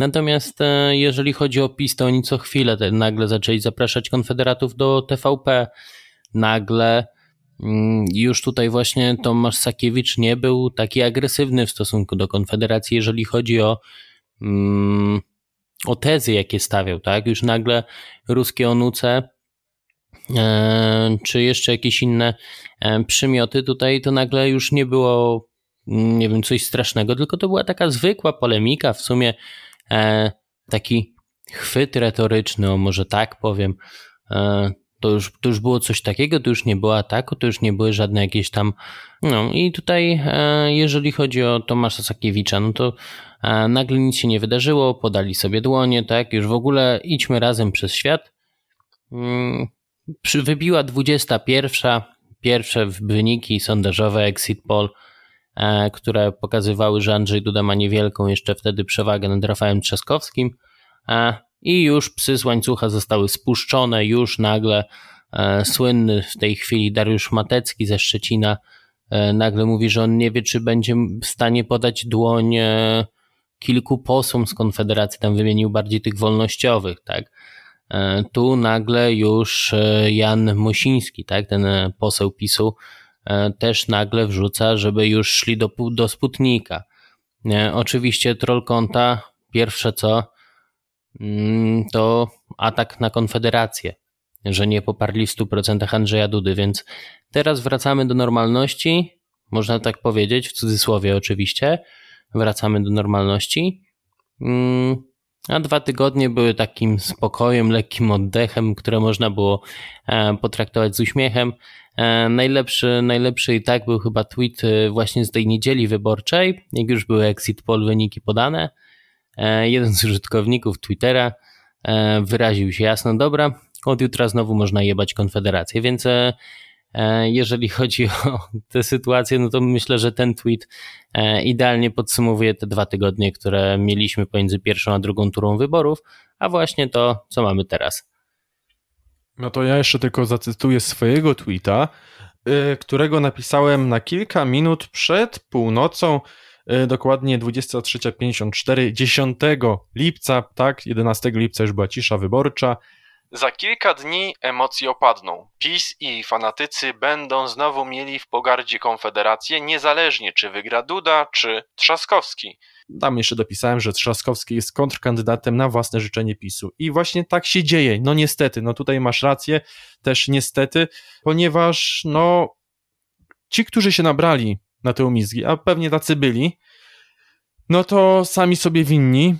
Natomiast e, jeżeli chodzi o PiS, to oni co chwilę nagle zaczęli zapraszać konfederatów do TVP. Nagle mm, już tutaj właśnie Tomasz Sakiewicz nie był taki agresywny w stosunku do Konfederacji, jeżeli chodzi o, mm, o tezy, jakie stawiał, tak? Już nagle ruskie onuce e, czy jeszcze jakieś inne e, przymioty tutaj, to nagle już nie było, mm, nie wiem, coś strasznego, tylko to była taka zwykła polemika, w sumie taki chwyt retoryczny, o może tak powiem, e, to już, to już było coś takiego, to już nie było ataku, to już nie były żadne jakieś tam. No i tutaj, e, jeżeli chodzi o Tomasza Sakiewicza, no to e, nagle nic się nie wydarzyło, podali sobie dłonie, tak, już w ogóle idźmy razem przez świat. Mm, wybiła 21. Pierwsze wyniki sondażowe Exit Poll E, które pokazywały, że Andrzej Duda ma niewielką jeszcze wtedy przewagę nad Rafałem Trzaskowskim e, i już psy z łańcucha zostały spuszczone, już nagle e, słynny w tej chwili Dariusz Matecki ze Szczecina nagle mówi, że on nie wie, czy będzie w stanie podać dłoń kilku posłom z Konfederacji, tam wymienił bardziej tych wolnościowych, tak. Tu nagle już Jan Mosiński, tak, ten poseł PiSu, E, też nagle wrzuca, żeby już szli do, do Sputnika. E, oczywiście troll konta, pierwsze co, mm, to atak na Konfederację, że nie poparli w 100% Andrzeja Dudy, więc teraz wracamy do normalności, można tak powiedzieć, w cudzysłowie oczywiście, wracamy do normalności. Mm, a dwa tygodnie były takim spokojem, lekkim oddechem, które można było e, potraktować z uśmiechem. E, najlepszy, najlepszy i tak był chyba tweet e, właśnie z tej niedzieli wyborczej, jak już były exit poll wyniki podane. E, jeden z użytkowników Twittera wyraził się jasno, dobra, od jutra znowu można jebać Konfederację, więc jeżeli chodzi o tę sytuację, no to myślę, że ten tweet idealnie podsumowuje te dwa tygodnie, które mieliśmy pomiędzy pierwszą a drugą turą wyborów, a właśnie to, co mamy teraz. No to ja jeszcze tylko zacytuję swojego tweeta, yy, którego napisałem na kilka minut przed północą, yy, dokładnie 23.54, 10 lipca, tak, 11 lipca już była cisza wyborcza. Za kilka dni emocje opadną. PiS i fanatycy będą znowu mieli w pogardzie Konfederację, niezależnie czy wygra Duda, czy Trzaskowski. Tam jeszcze dopisałem, że Trzaskowski jest kontrkandydatem na własne życzenie PiSu. I właśnie tak się dzieje. No niestety, no tutaj masz rację, też niestety, ponieważ no ci, którzy się nabrali na te umizgi, a pewnie tacy byli, no to sami sobie winni.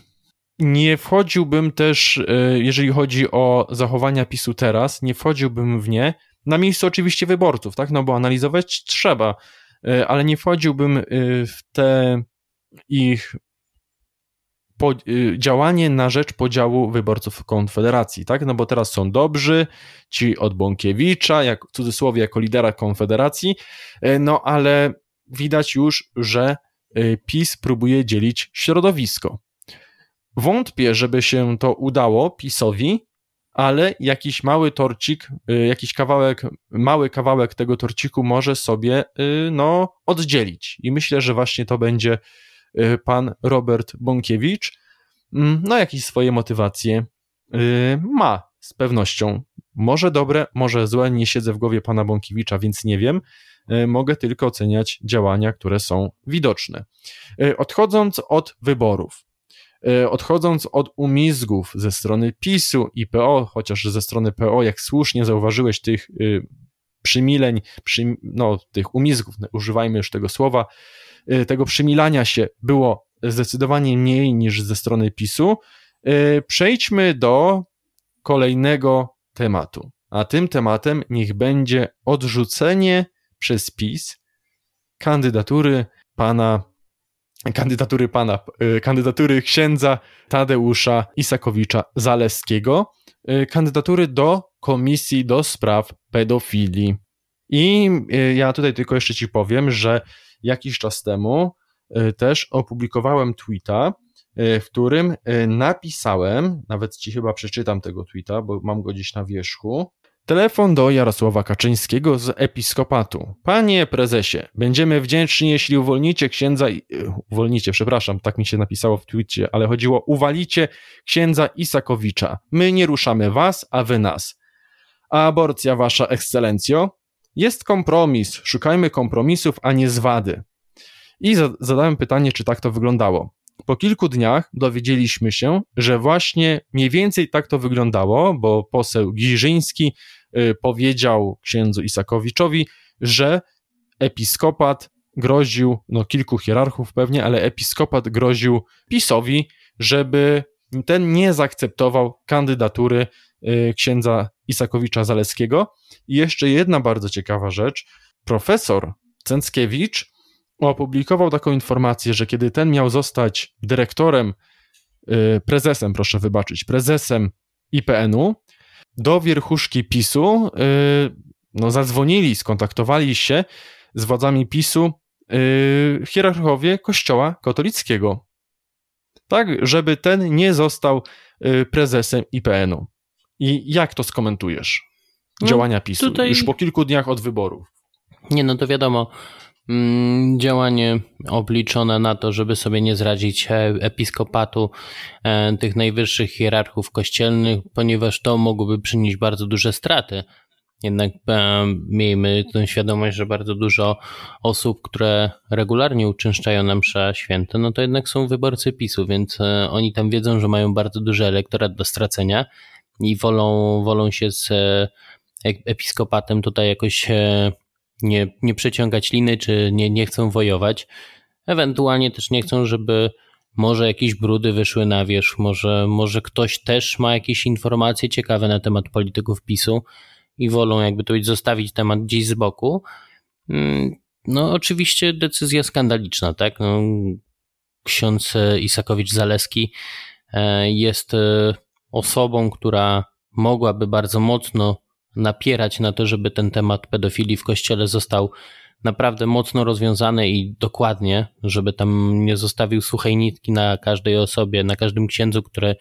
Nie wchodziłbym też, e, jeżeli chodzi o zachowania PiSu teraz, nie wchodziłbym w nie, na miejscu oczywiście wyborców, tak, no bo analizować trzeba, e, ale nie wchodziłbym e, w te ich po, y, działanie na rzecz podziału wyborców Konfederacji, tak? No bo teraz są dobrzy, ci od Bąkiewicza, jak w cudzysłowie jako lidera Konfederacji, y, no ale widać już, że y, PiS próbuje dzielić środowisko. Wątpię, żeby się to udało PiSowi, ale jakiś mały torcik, jakiś kawałek, mały kawałek tego torciku może sobie no, oddzielić. I myślę, że właśnie to będzie pan Robert Bąkiewicz, mm, no jakieś swoje motywacje y, ma z pewnością. Może dobre, może złe, nie siedzę w głowie pana Bąkiewicza, więc nie wiem. Y, mogę tylko oceniać działania, które są widoczne. Odchodząc od wyborów, odchodząc od umizgów ze strony PiSu i PO, chociaż ze strony PO, jak słusznie zauważyłeś, tych przymileń, przy, no, tych umizgów, używajmy już tego słowa, Y, tego przymilania się było zdecydowanie mniej niż ze strony PiSu. Y, przejdźmy do kolejnego tematu. A tym tematem niech będzie odrzucenie przez PiS kandydatury pana kandydatury pana, y, kandydatury księdza Tadeusza Isakowicza Zaleskiego, kandydatury do Komisji do Spraw Pedofilii. I ja tutaj tylko jeszcze ci powiem, że jakiś czas temu y, też opublikowałem tweeta, y, w którym y, napisałem, nawet ci chyba przeczytam tego tweeta, bo mam go gdzieś na wierzchu. Telefon do Jarosława Kaczyńskiego z episkopatu. Panie prezesie, będziemy wdzięczni, jeśli uwolnicie księdza. Uwolnicie, przepraszam, tak mi się napisało w tweetie, ale chodziło uwalicie księdza Isakowicza. My nie ruszamy was, a wy nas. A aborcja, wasza ekscelencjo? Jest kompromis, szukajmy kompromisów, a nie zwady. I zadałem pytanie, czy tak to wyglądało. Po kilku dniach dowiedzieliśmy się, że właśnie mniej więcej tak to wyglądało, bo poseł Giżyński y, powiedział księdzu Isakowiczowi, że episkopat groził, no kilku hierarchów pewnie, ale episkopat groził PiSowi, żeby ten nie zaakceptował kandydatury y, księdza Isakowicza Zaleskiego. I jeszcze jedna bardzo ciekawa rzecz. Profesor Cęckiewicz opublikował taką informację, że kiedy ten miał zostać dyrektorem, y, prezesem, proszę wybaczyć, prezesem IPN-u, do wierchuszki PiSu y, no, zadzwonili, skontaktowali się z władzami PiSu y, hierarchowie Kościoła katolickiego. Tak, żeby ten nie został prezesem IPN-u. I jak to skomentujesz? No, działania PiSu tutaj... już po kilku dniach od wyborów. Nie, no to wiadomo. Mm, działanie obliczone na to, żeby sobie nie zradzić e, episkopatu e, tych najwyższych hierarchów kościelnych, ponieważ to mogłoby przynieść bardzo duże straty. Jednak e, miejmy tę świadomość, że bardzo dużo osób, które regularnie uczęszczają na msze święte, no to jednak są wyborcy PiSu, więc oni tam wiedzą, że mają bardzo duży elektorat do stracenia i wolą, wolą się z e, episkopatem tutaj jakoś e, nie, nie przeciągać liny, czy nie, nie chcą wojować. Ewentualnie też nie chcą, żeby może jakieś brudy wyszły na wierzch, może, może ktoś też ma jakieś informacje ciekawe na temat polityków PiSu i wolą jakby to zostawić temat gdzieś z boku. Mm, no oczywiście decyzja skandaliczna, tak? No, ksiądz Isakowicz-Zaleski e, jest e, osobą, która mogłaby bardzo mocno napierać na to, żeby ten temat pedofilii w kościele został naprawdę mocno rozwiązany i dokładnie, żeby tam nie zostawił suchej nitki na każdej osobie, na każdym księdzu, który,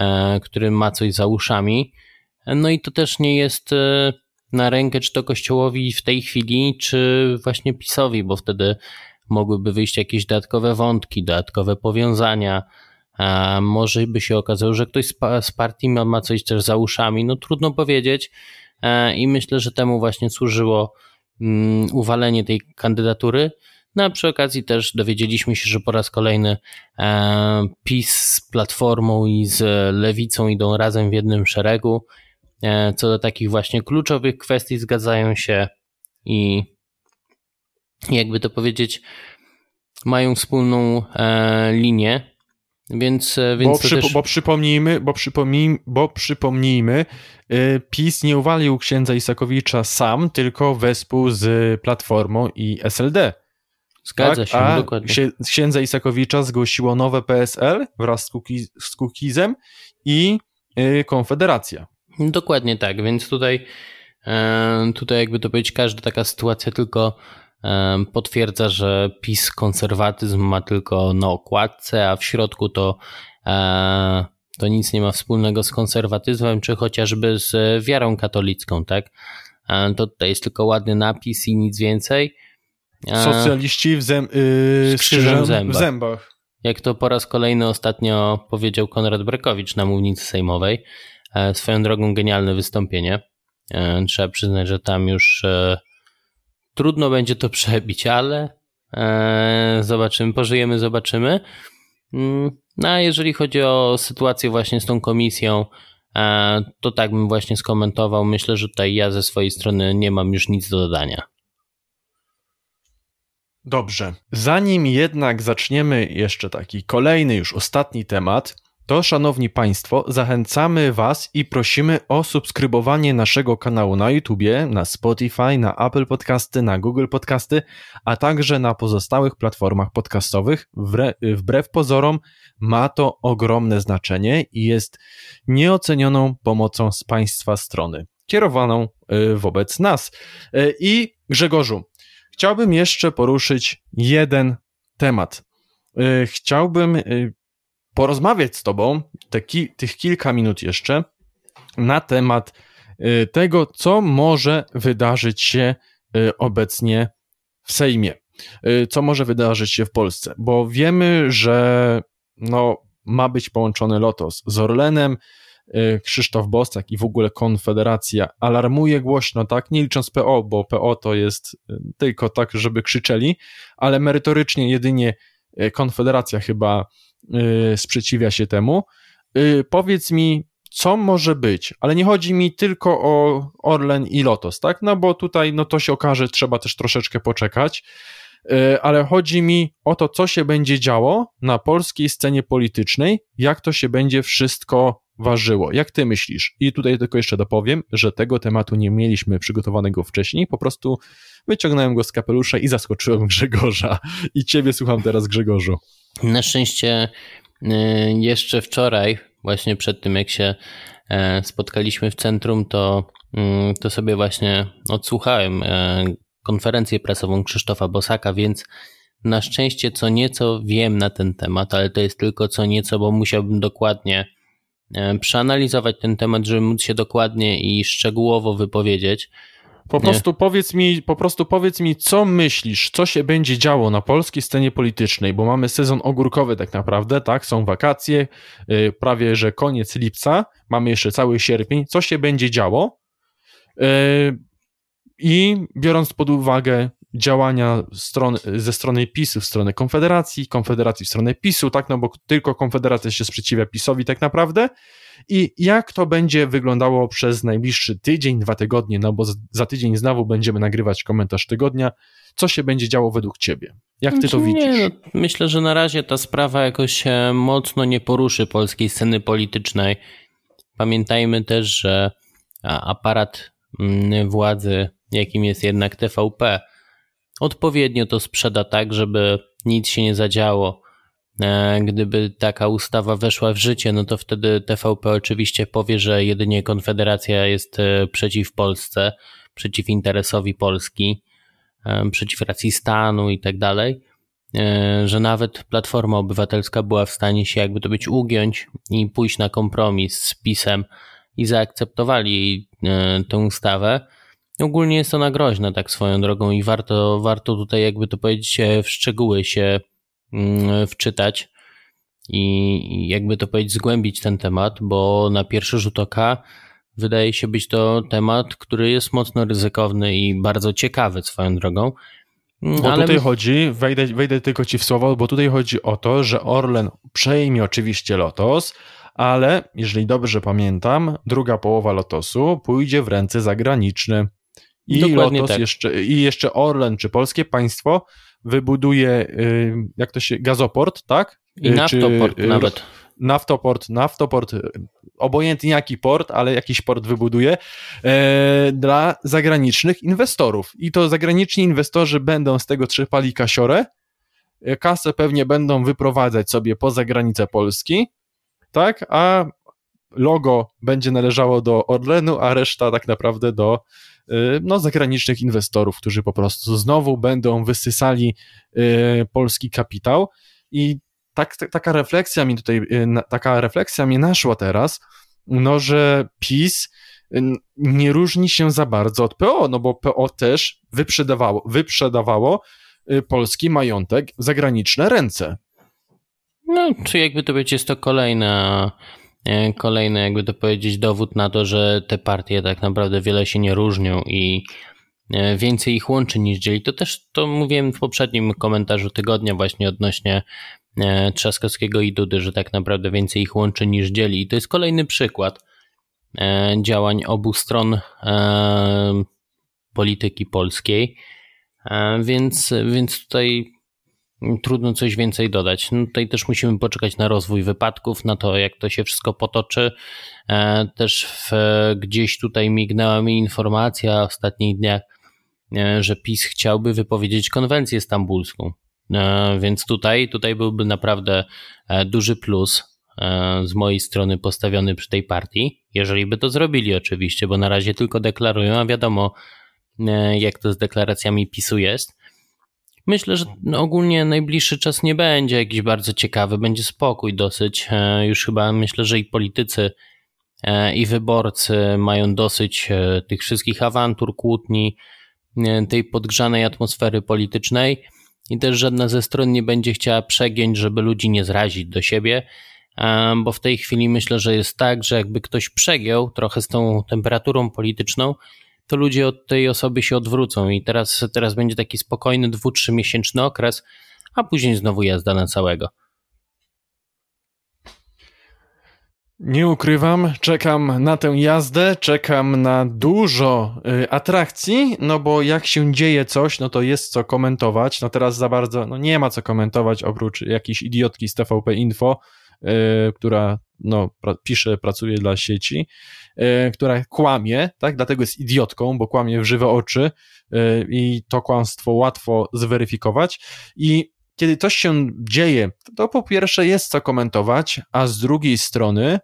e, który ma coś za uszami. No i to też nie jest na rękę czy to Kościołowi w tej chwili, czy właśnie PiSowi, bo wtedy mogłyby wyjść jakieś dodatkowe wątki, dodatkowe powiązania. A może by się okazało, że ktoś z partii ma, ma coś też za uszami. No trudno powiedzieć. E, I myślę, że temu właśnie służyło mm, uwalenie tej kandydatury. No a przy okazji też dowiedzieliśmy się, że po raz kolejny e, PiS z Platformą i z Lewicą idą razem w jednym szeregu E, co do takich właśnie kluczowych kwestii zgadzają się i jakby to powiedzieć, mają wspólną linię. Więc, e, więc bo, przy, też... bo przypomnijmy, bo, przypomnij, bo przypomnijmy, PiS nie uwalił księdza Isakowicza sam, tylko wespół z Platformą i SLD. Zgadza tak? się, A dokładnie. Księdza Isakowicza zgłosiło nowe PSL wraz z, Kukiz, z Kukizem i Konfederacja. Dokładnie tak, więc tutaj, e, tutaj jakby to powiedzieć, każda taka sytuacja tylko e, potwierdza, że PiS konserwatyzm ma tylko na okładce, a w środku to, e, to nic nie ma wspólnego z konserwatyzmem, czy chociażby z wiarą katolicką, tak? To tutaj jest tylko ładny napis i nic więcej. Socjaliści w zem, yy, krzyżem w zębach. w zębach. Jak to po raz kolejny ostatnio powiedział Konrad Brekowicz na mównicy sejmowej, E, swoją drogą genialne wystąpienie. E, trzeba przyznać, że tam już e, trudno będzie to przebić, ale zobaczymy, pożyjemy, zobaczymy. Mm, no a jeżeli chodzi o sytuację właśnie z tą komisją, to tak bym właśnie skomentował. Myślę, że tutaj ja ze swojej strony nie mam już nic do dodania. Dobrze. Zanim jednak zaczniemy jeszcze taki kolejny, już ostatni temat, to, szanowni Państwo, zachęcamy Was i prosimy o subskrybowanie naszego kanału na YouTubie, na Spotify, na Apple Podcasty, na Google Podcasty, a także na pozostałych platformach podcastowych. Wbrew pozorom ma to ogromne znaczenie i jest nieocenioną pomocą z Państwa strony, kierowaną y, wobec nas. Y, I Grzegorzu, chciałbym jeszcze poruszyć jeden temat. Y, chciałbym porozmawiać z Tobą te ki tych kilka minut jeszcze na temat y, tego, co może wydarzyć się y, obecnie w Sejmie, y, co może wydarzyć się w Polsce, bo wiemy, że no, ma być połączony Lotos z Orlenem. Krzysztof Bosak i w ogóle Konfederacja. Alarmuje głośno, tak, nie licząc PO, bo PO to jest tylko tak, żeby krzyczeli, ale merytorycznie jedynie Konfederacja chyba sprzeciwia się temu. Y, powiedz mi, co może być, ale nie chodzi mi tylko o Orlen i Lotos, tak? No bo tutaj no to się okaże, trzeba też troszeczkę poczekać, y, ale chodzi mi o to, co się będzie działo na polskiej scenie politycznej, jak to się będzie wszystko ważyło. Jak ty myślisz? I tutaj tylko jeszcze dopowiem, że tego tematu nie mieliśmy przygotowanego wcześniej, po prostu wyciągnąłem go z kapelusza i zaskoczyłem Grzegorza. I ciebie słucham teraz, Grzegorzu. Na szczęście y, jeszcze wczoraj, właśnie przed tym jak się e, spotkaliśmy w centrum, to, mm, to sobie właśnie odsłuchałem e, konferencję prasową Krzysztofa Bosaka, więc na szczęście co nieco wiem na ten temat, ale to jest tylko co nieco, bo musiałbym dokładnie e, przeanalizować ten temat, żeby móc się dokładnie i szczegółowo wypowiedzieć. Po prostu powiedz mi, po prostu powiedz mi, co myślisz, co się będzie działo na polskiej scenie politycznej, bo mamy sezon ogórkowy tak naprawdę, tak? Są wakacje, yy, prawie że koniec lipca, mamy jeszcze cały sierpień. Co się będzie działo? Yy, I biorąc pod uwagę działania stron, ze strony PiSu w stronę Konfederacji, Konfederacji w stronę PiSu, tak? No bo tylko Konfederacja się sprzeciwia PiSowi tak naprawdę i jak to będzie wyglądało przez najbliższy tydzień, dwa tygodnie, no bo za tydzień znowu będziemy nagrywać komentarz tygodnia. Co się będzie działo według ciebie? Jak ty to znaczy, widzisz? Nie, no, myślę, że na razie ta sprawa jakoś mocno nie poruszy polskiej sceny politycznej. Pamiętajmy też, że aparat mm, władzy, jakim jest jednak TVP, odpowiednio to sprzeda tak, żeby nic się nie zadziało. E, gdyby taka ustawa weszła w życie, no to wtedy TVP oczywiście powie, że jedynie Konfederacja jest e, przeciw Polsce, przeciw interesowi Polski, e, przeciw racji stanu i tak dalej, że nawet Platforma Obywatelska była w stanie się jakby to być ugiąć i pójść na kompromis z PiSem i zaakceptowali tę ustawę. Ogólnie jest ona groźna tak swoją drogą i warto, warto tutaj jakby to powiedzieć w szczegóły się wczytać i jakby to powiedzieć zgłębić ten temat, bo na pierwszy rzut oka wydaje się być to temat, który jest mocno ryzykowny i bardzo ciekawy swoją drogą. Bo Ale... tutaj chodzi, wejdę, wejdę tylko ci w słowo, bo tutaj chodzi o to, że Orlen przejmie oczywiście Lotos, ale jeżeli dobrze pamiętam, druga połowa Lotosu pójdzie w ręce zagraniczne. I Dokładnie Lotos tak. jeszcze, i jeszcze Orlen czy polskie państwo wybuduje, y, jak to się, gazoport, tak? I y, naftoport czy, nawet. Naftoport, naftoport, obojętnie jaki port, ale jakiś port wybuduje e, dla zagranicznych inwestorów. I to zagraniczni inwestorzy będą z tego trzepali kasiorę, kasę pewnie będą wyprowadzać sobie poza granice Polski, tak, a logo będzie należało do Orlenu, a reszta tak naprawdę do Y, no, zagranicznych inwestorów, którzy po prostu znowu będą wysysali y, polski kapitał i tak, tak, taka refleksja mi tutaj, y, taka refleksja mnie naszła teraz, no, że PiS nie różni się za bardzo od PO, no bo PO też wyprzedawało, wyprzedawało polski majątek w zagraniczne ręce. No, czy jakby to być, jest to kolejna kolejny, jakby to powiedzieć, dowód na to, że te partie tak naprawdę wiele się nie różnią i e, więcej ich łączy niż dzieli. To też to mówiłem w poprzednim komentarzu tygodnia właśnie odnośnie e, Trzaskowskiego i Dudy, że tak naprawdę więcej ich łączy niż dzieli. I to jest kolejny przykład działań obu stron polityki polskiej. Więc, więc tutaj trudno coś więcej dodać. No tutaj też musimy poczekać na rozwój wypadków, na to, jak to się wszystko potoczy. E, też w, gdzieś tutaj mignęła mi informacja w ostatnich dniach, e, że PiS chciałby wypowiedzieć konwencję stambulską. E, więc tutaj, tutaj byłby naprawdę duży plus z mojej strony postawiony przy tej partii, jeżeli by to zrobili oczywiście, bo na razie tylko deklarują, a wiadomo jak to z deklaracjami PiSu jest. Myślę, że ogólnie najbliższy czas nie będzie jakiś bardzo ciekawy, będzie spokój dosyć. E, już chyba myślę, że i politycy, e, i wyborcy mają dosyć e, tych wszystkich awantur, kłótni, tej podgrzanej atmosfery politycznej i też żadna ze stron nie będzie chciała przegiąć, żeby ludzi nie zrazić do siebie, bo w tej chwili myślę, że jest tak, że jakby ktoś przegiął trochę z tą temperaturą polityczną, to ludzie od tej osoby się odwrócą i teraz, teraz będzie taki spokojny dwu, trzy miesięczny okres, a później znowu jazda na całego. Nie ukrywam, czekam na tę jazdę, czekam na dużo y, atrakcji, no bo jak się dzieje coś, no to jest co komentować. No teraz za bardzo, no nie ma co komentować oprócz jakiejś idiotki z TVP Info, y, która no, pra, pisze, pracuje dla sieci która kłamie, tak? Dlatego jest idiotką, bo kłamie w żywe oczy e, i to kłamstwo łatwo zweryfikować. I kiedy coś się dzieje, to po pierwsze jest co komentować, a z drugiej strony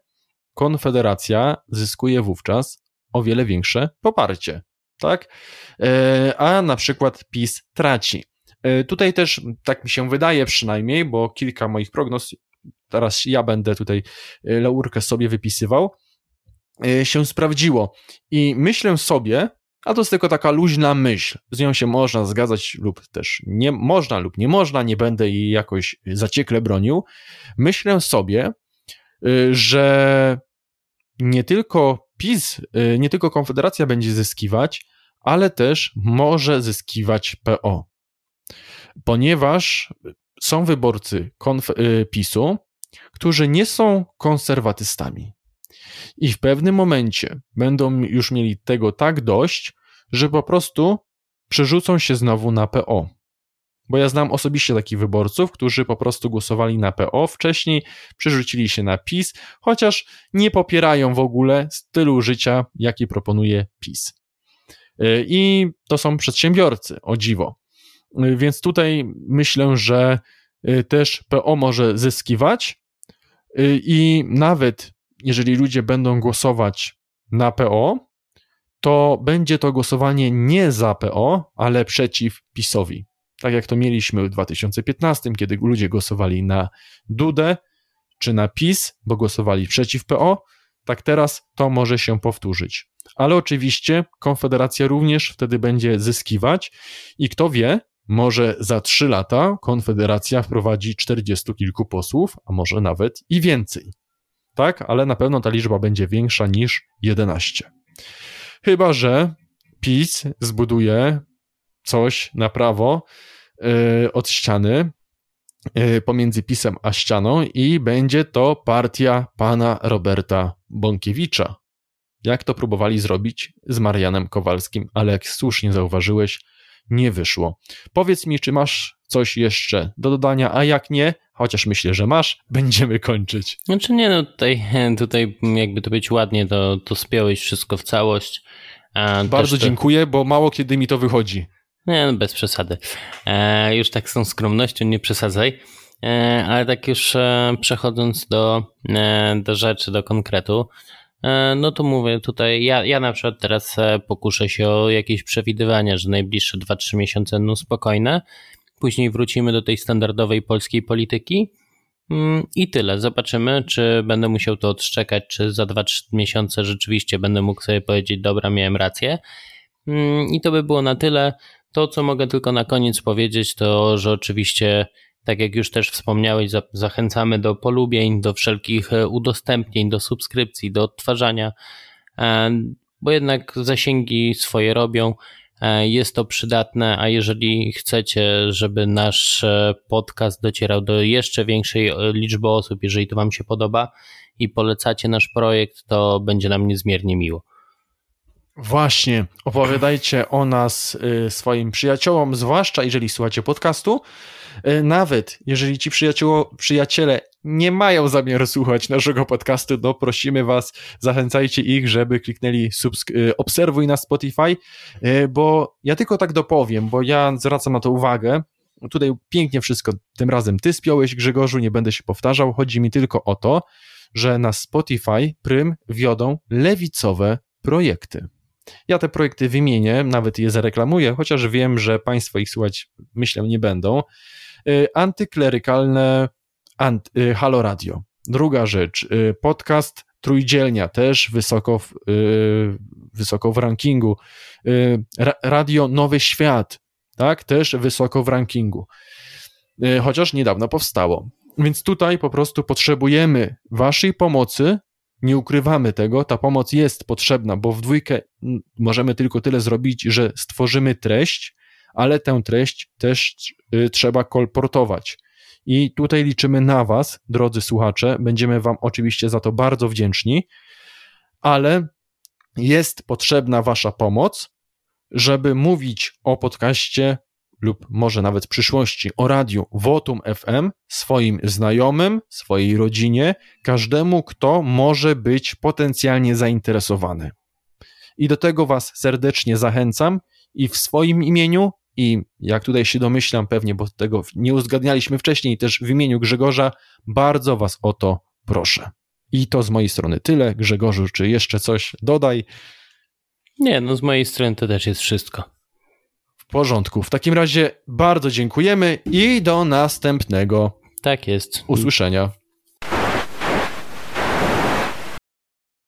Konfederacja zyskuje wówczas o wiele większe poparcie, tak? E, a na przykład PiS traci. Tutaj też, tak mi się wydaje przynajmniej, bo kilka moich prognoz, teraz ja będę tutaj laurkę sobie wypisywał, E, się sprawdziło. I myślę sobie, a to jest tylko taka luźna myśl, z nią się można zgadzać lub też nie można lub nie można, nie będę jej jakoś zaciekle bronił. Myślę sobie, e, że nie tylko PiS, e, nie tylko Konfederacja będzie zyskiwać, ale też może zyskiwać PO. Ponieważ są wyborcy PiSu, którzy nie są konserwatystami. I w pewnym momencie będą już mieli tego tak dość, że po prostu przerzucą się znowu na PO. Bo ja znam osobiście takich wyborców, którzy po prostu głosowali na PO wcześniej, przerzucili się na PiS, chociaż nie popierają w ogóle stylu życia, jaki proponuje PiS. Y, I to są przedsiębiorcy, o dziwo. Y, więc tutaj myślę, że też PO może zyskiwać i nawet jeżeli ludzie będą głosować na PO, to będzie to głosowanie nie za PO, ale przeciw PiSowi. Tak jak to mieliśmy w 2015, kiedy ludzie głosowali na Dudę czy na PiS, bo głosowali przeciw PO, tak teraz to może się powtórzyć. Ale oczywiście Konfederacja również wtedy będzie zyskiwać i kto wie, może za trzy lata Konfederacja wprowadzi 40 kilku posłów, a może nawet i więcej. Tak, ale na pewno ta liczba będzie większa niż 11. Chyba, że PiS zbuduje coś na prawo yy, od ściany yy, pomiędzy PiSem a ścianą i będzie to partia pana Roberta Bąkiewicza. Jak to próbowali zrobić z Marianem Kowalskim, ale jak słusznie zauważyłeś, nie wyszło. Powiedz mi, czy masz coś jeszcze do dodania, a jak nie, chociaż myślę, że masz, będziemy kończyć. Znaczy nie, no tutaj, tutaj jakby to być ładnie, to, to spiąłeś wszystko w całość. Bardzo to... dziękuję, bo mało kiedy mi to wychodzi. Nie, no bez przesady. E, już tak z tą skromnością nie przesadzaj. E, ale tak już e, przechodząc do, e, do rzeczy, do konkretu, no to mówię tutaj, ja, ja na przykład teraz e, pokuszę się o jakieś przewidywania, że najbliższe 2-3 miesiące no spokojne, później wrócimy do tej standardowej polskiej polityki mm, i tyle. Zobaczymy, czy będę musiał to odszczekać, czy za 2-3 miesiące rzeczywiście będę mógł sobie powiedzieć, dobra, miałem rację. Mm, I to by było na tyle. To, co mogę tylko na koniec powiedzieć, to, że oczywiście, tak jak już też wspomniałeś, zachęcamy do polubień, do wszelkich e, udostępnień, do subskrypcji, do odtwarzania, e, bo jednak zasięgi swoje robią. E, jest to przydatne, a jeżeli chcecie, żeby nasz podcast docierał do jeszcze większej liczby osób, jeżeli to Wam się podoba i polecacie nasz projekt, to będzie nam niezmiernie miło. Właśnie, opowiadajcie o nas y, swoim przyjaciołom, zwłaszcza jeżeli słuchacie podcastu. Y, nawet jeżeli ci przyjaciele nie mają zamiaru słuchać naszego podcastu, to prosimy was, zachęcajcie ich, żeby kliknęli y, obserwuj na Spotify, bo ja tylko tak dopowiem, bo ja zwracam na to uwagę. Tutaj pięknie wszystko tym razem ty spiąłeś, Grzegorzu, nie będę się powtarzał. Chodzi mi tylko o to, że na Spotify prym wiodą lewicowe projekty. Ja te projekty wymienię, nawet je zareklamuję, chociaż wiem, że Państwo ich słuchać, myślę, nie będą. Y, antyklerykalne ant, y, Halo Radio. Druga rzecz, y, podcast Trójdzielnia, też wysoko w, wysoko w rankingu. Radio Nowy Świat, tak, też wysoko w rankingu. Chociaż niedawno powstało. Więc tutaj po prostu potrzebujemy Waszej pomocy, nie ukrywamy tego, ta pomoc jest potrzebna, bo w dwójkę możemy tylko tyle zrobić, że stworzymy treść, ale tę treść też y, trzeba kolportować. I tutaj liczymy na Was, drodzy słuchacze. Będziemy Wam oczywiście za to bardzo wdzięczni, ale jest potrzebna Wasza pomoc, żeby mówić o podcaście lub może nawet w przyszłości o radiu Votum FM swoim znajomym, swojej rodzinie, każdemu, kto może być potencjalnie zainteresowany. I do tego Was serdecznie zachęcam i w swoim imieniu, i jak tutaj się domyślam, pewnie, bo tego nie uzgadnialiśmy wcześniej, też w imieniu Grzegorza, bardzo Was o to proszę. I to z mojej strony tyle. Grzegorzu, czy jeszcze coś dodaj? Nie, no z mojej strony to też jest wszystko porządku. W takim razie bardzo dziękujemy i do następnego. Tak jest. Usłyszenia.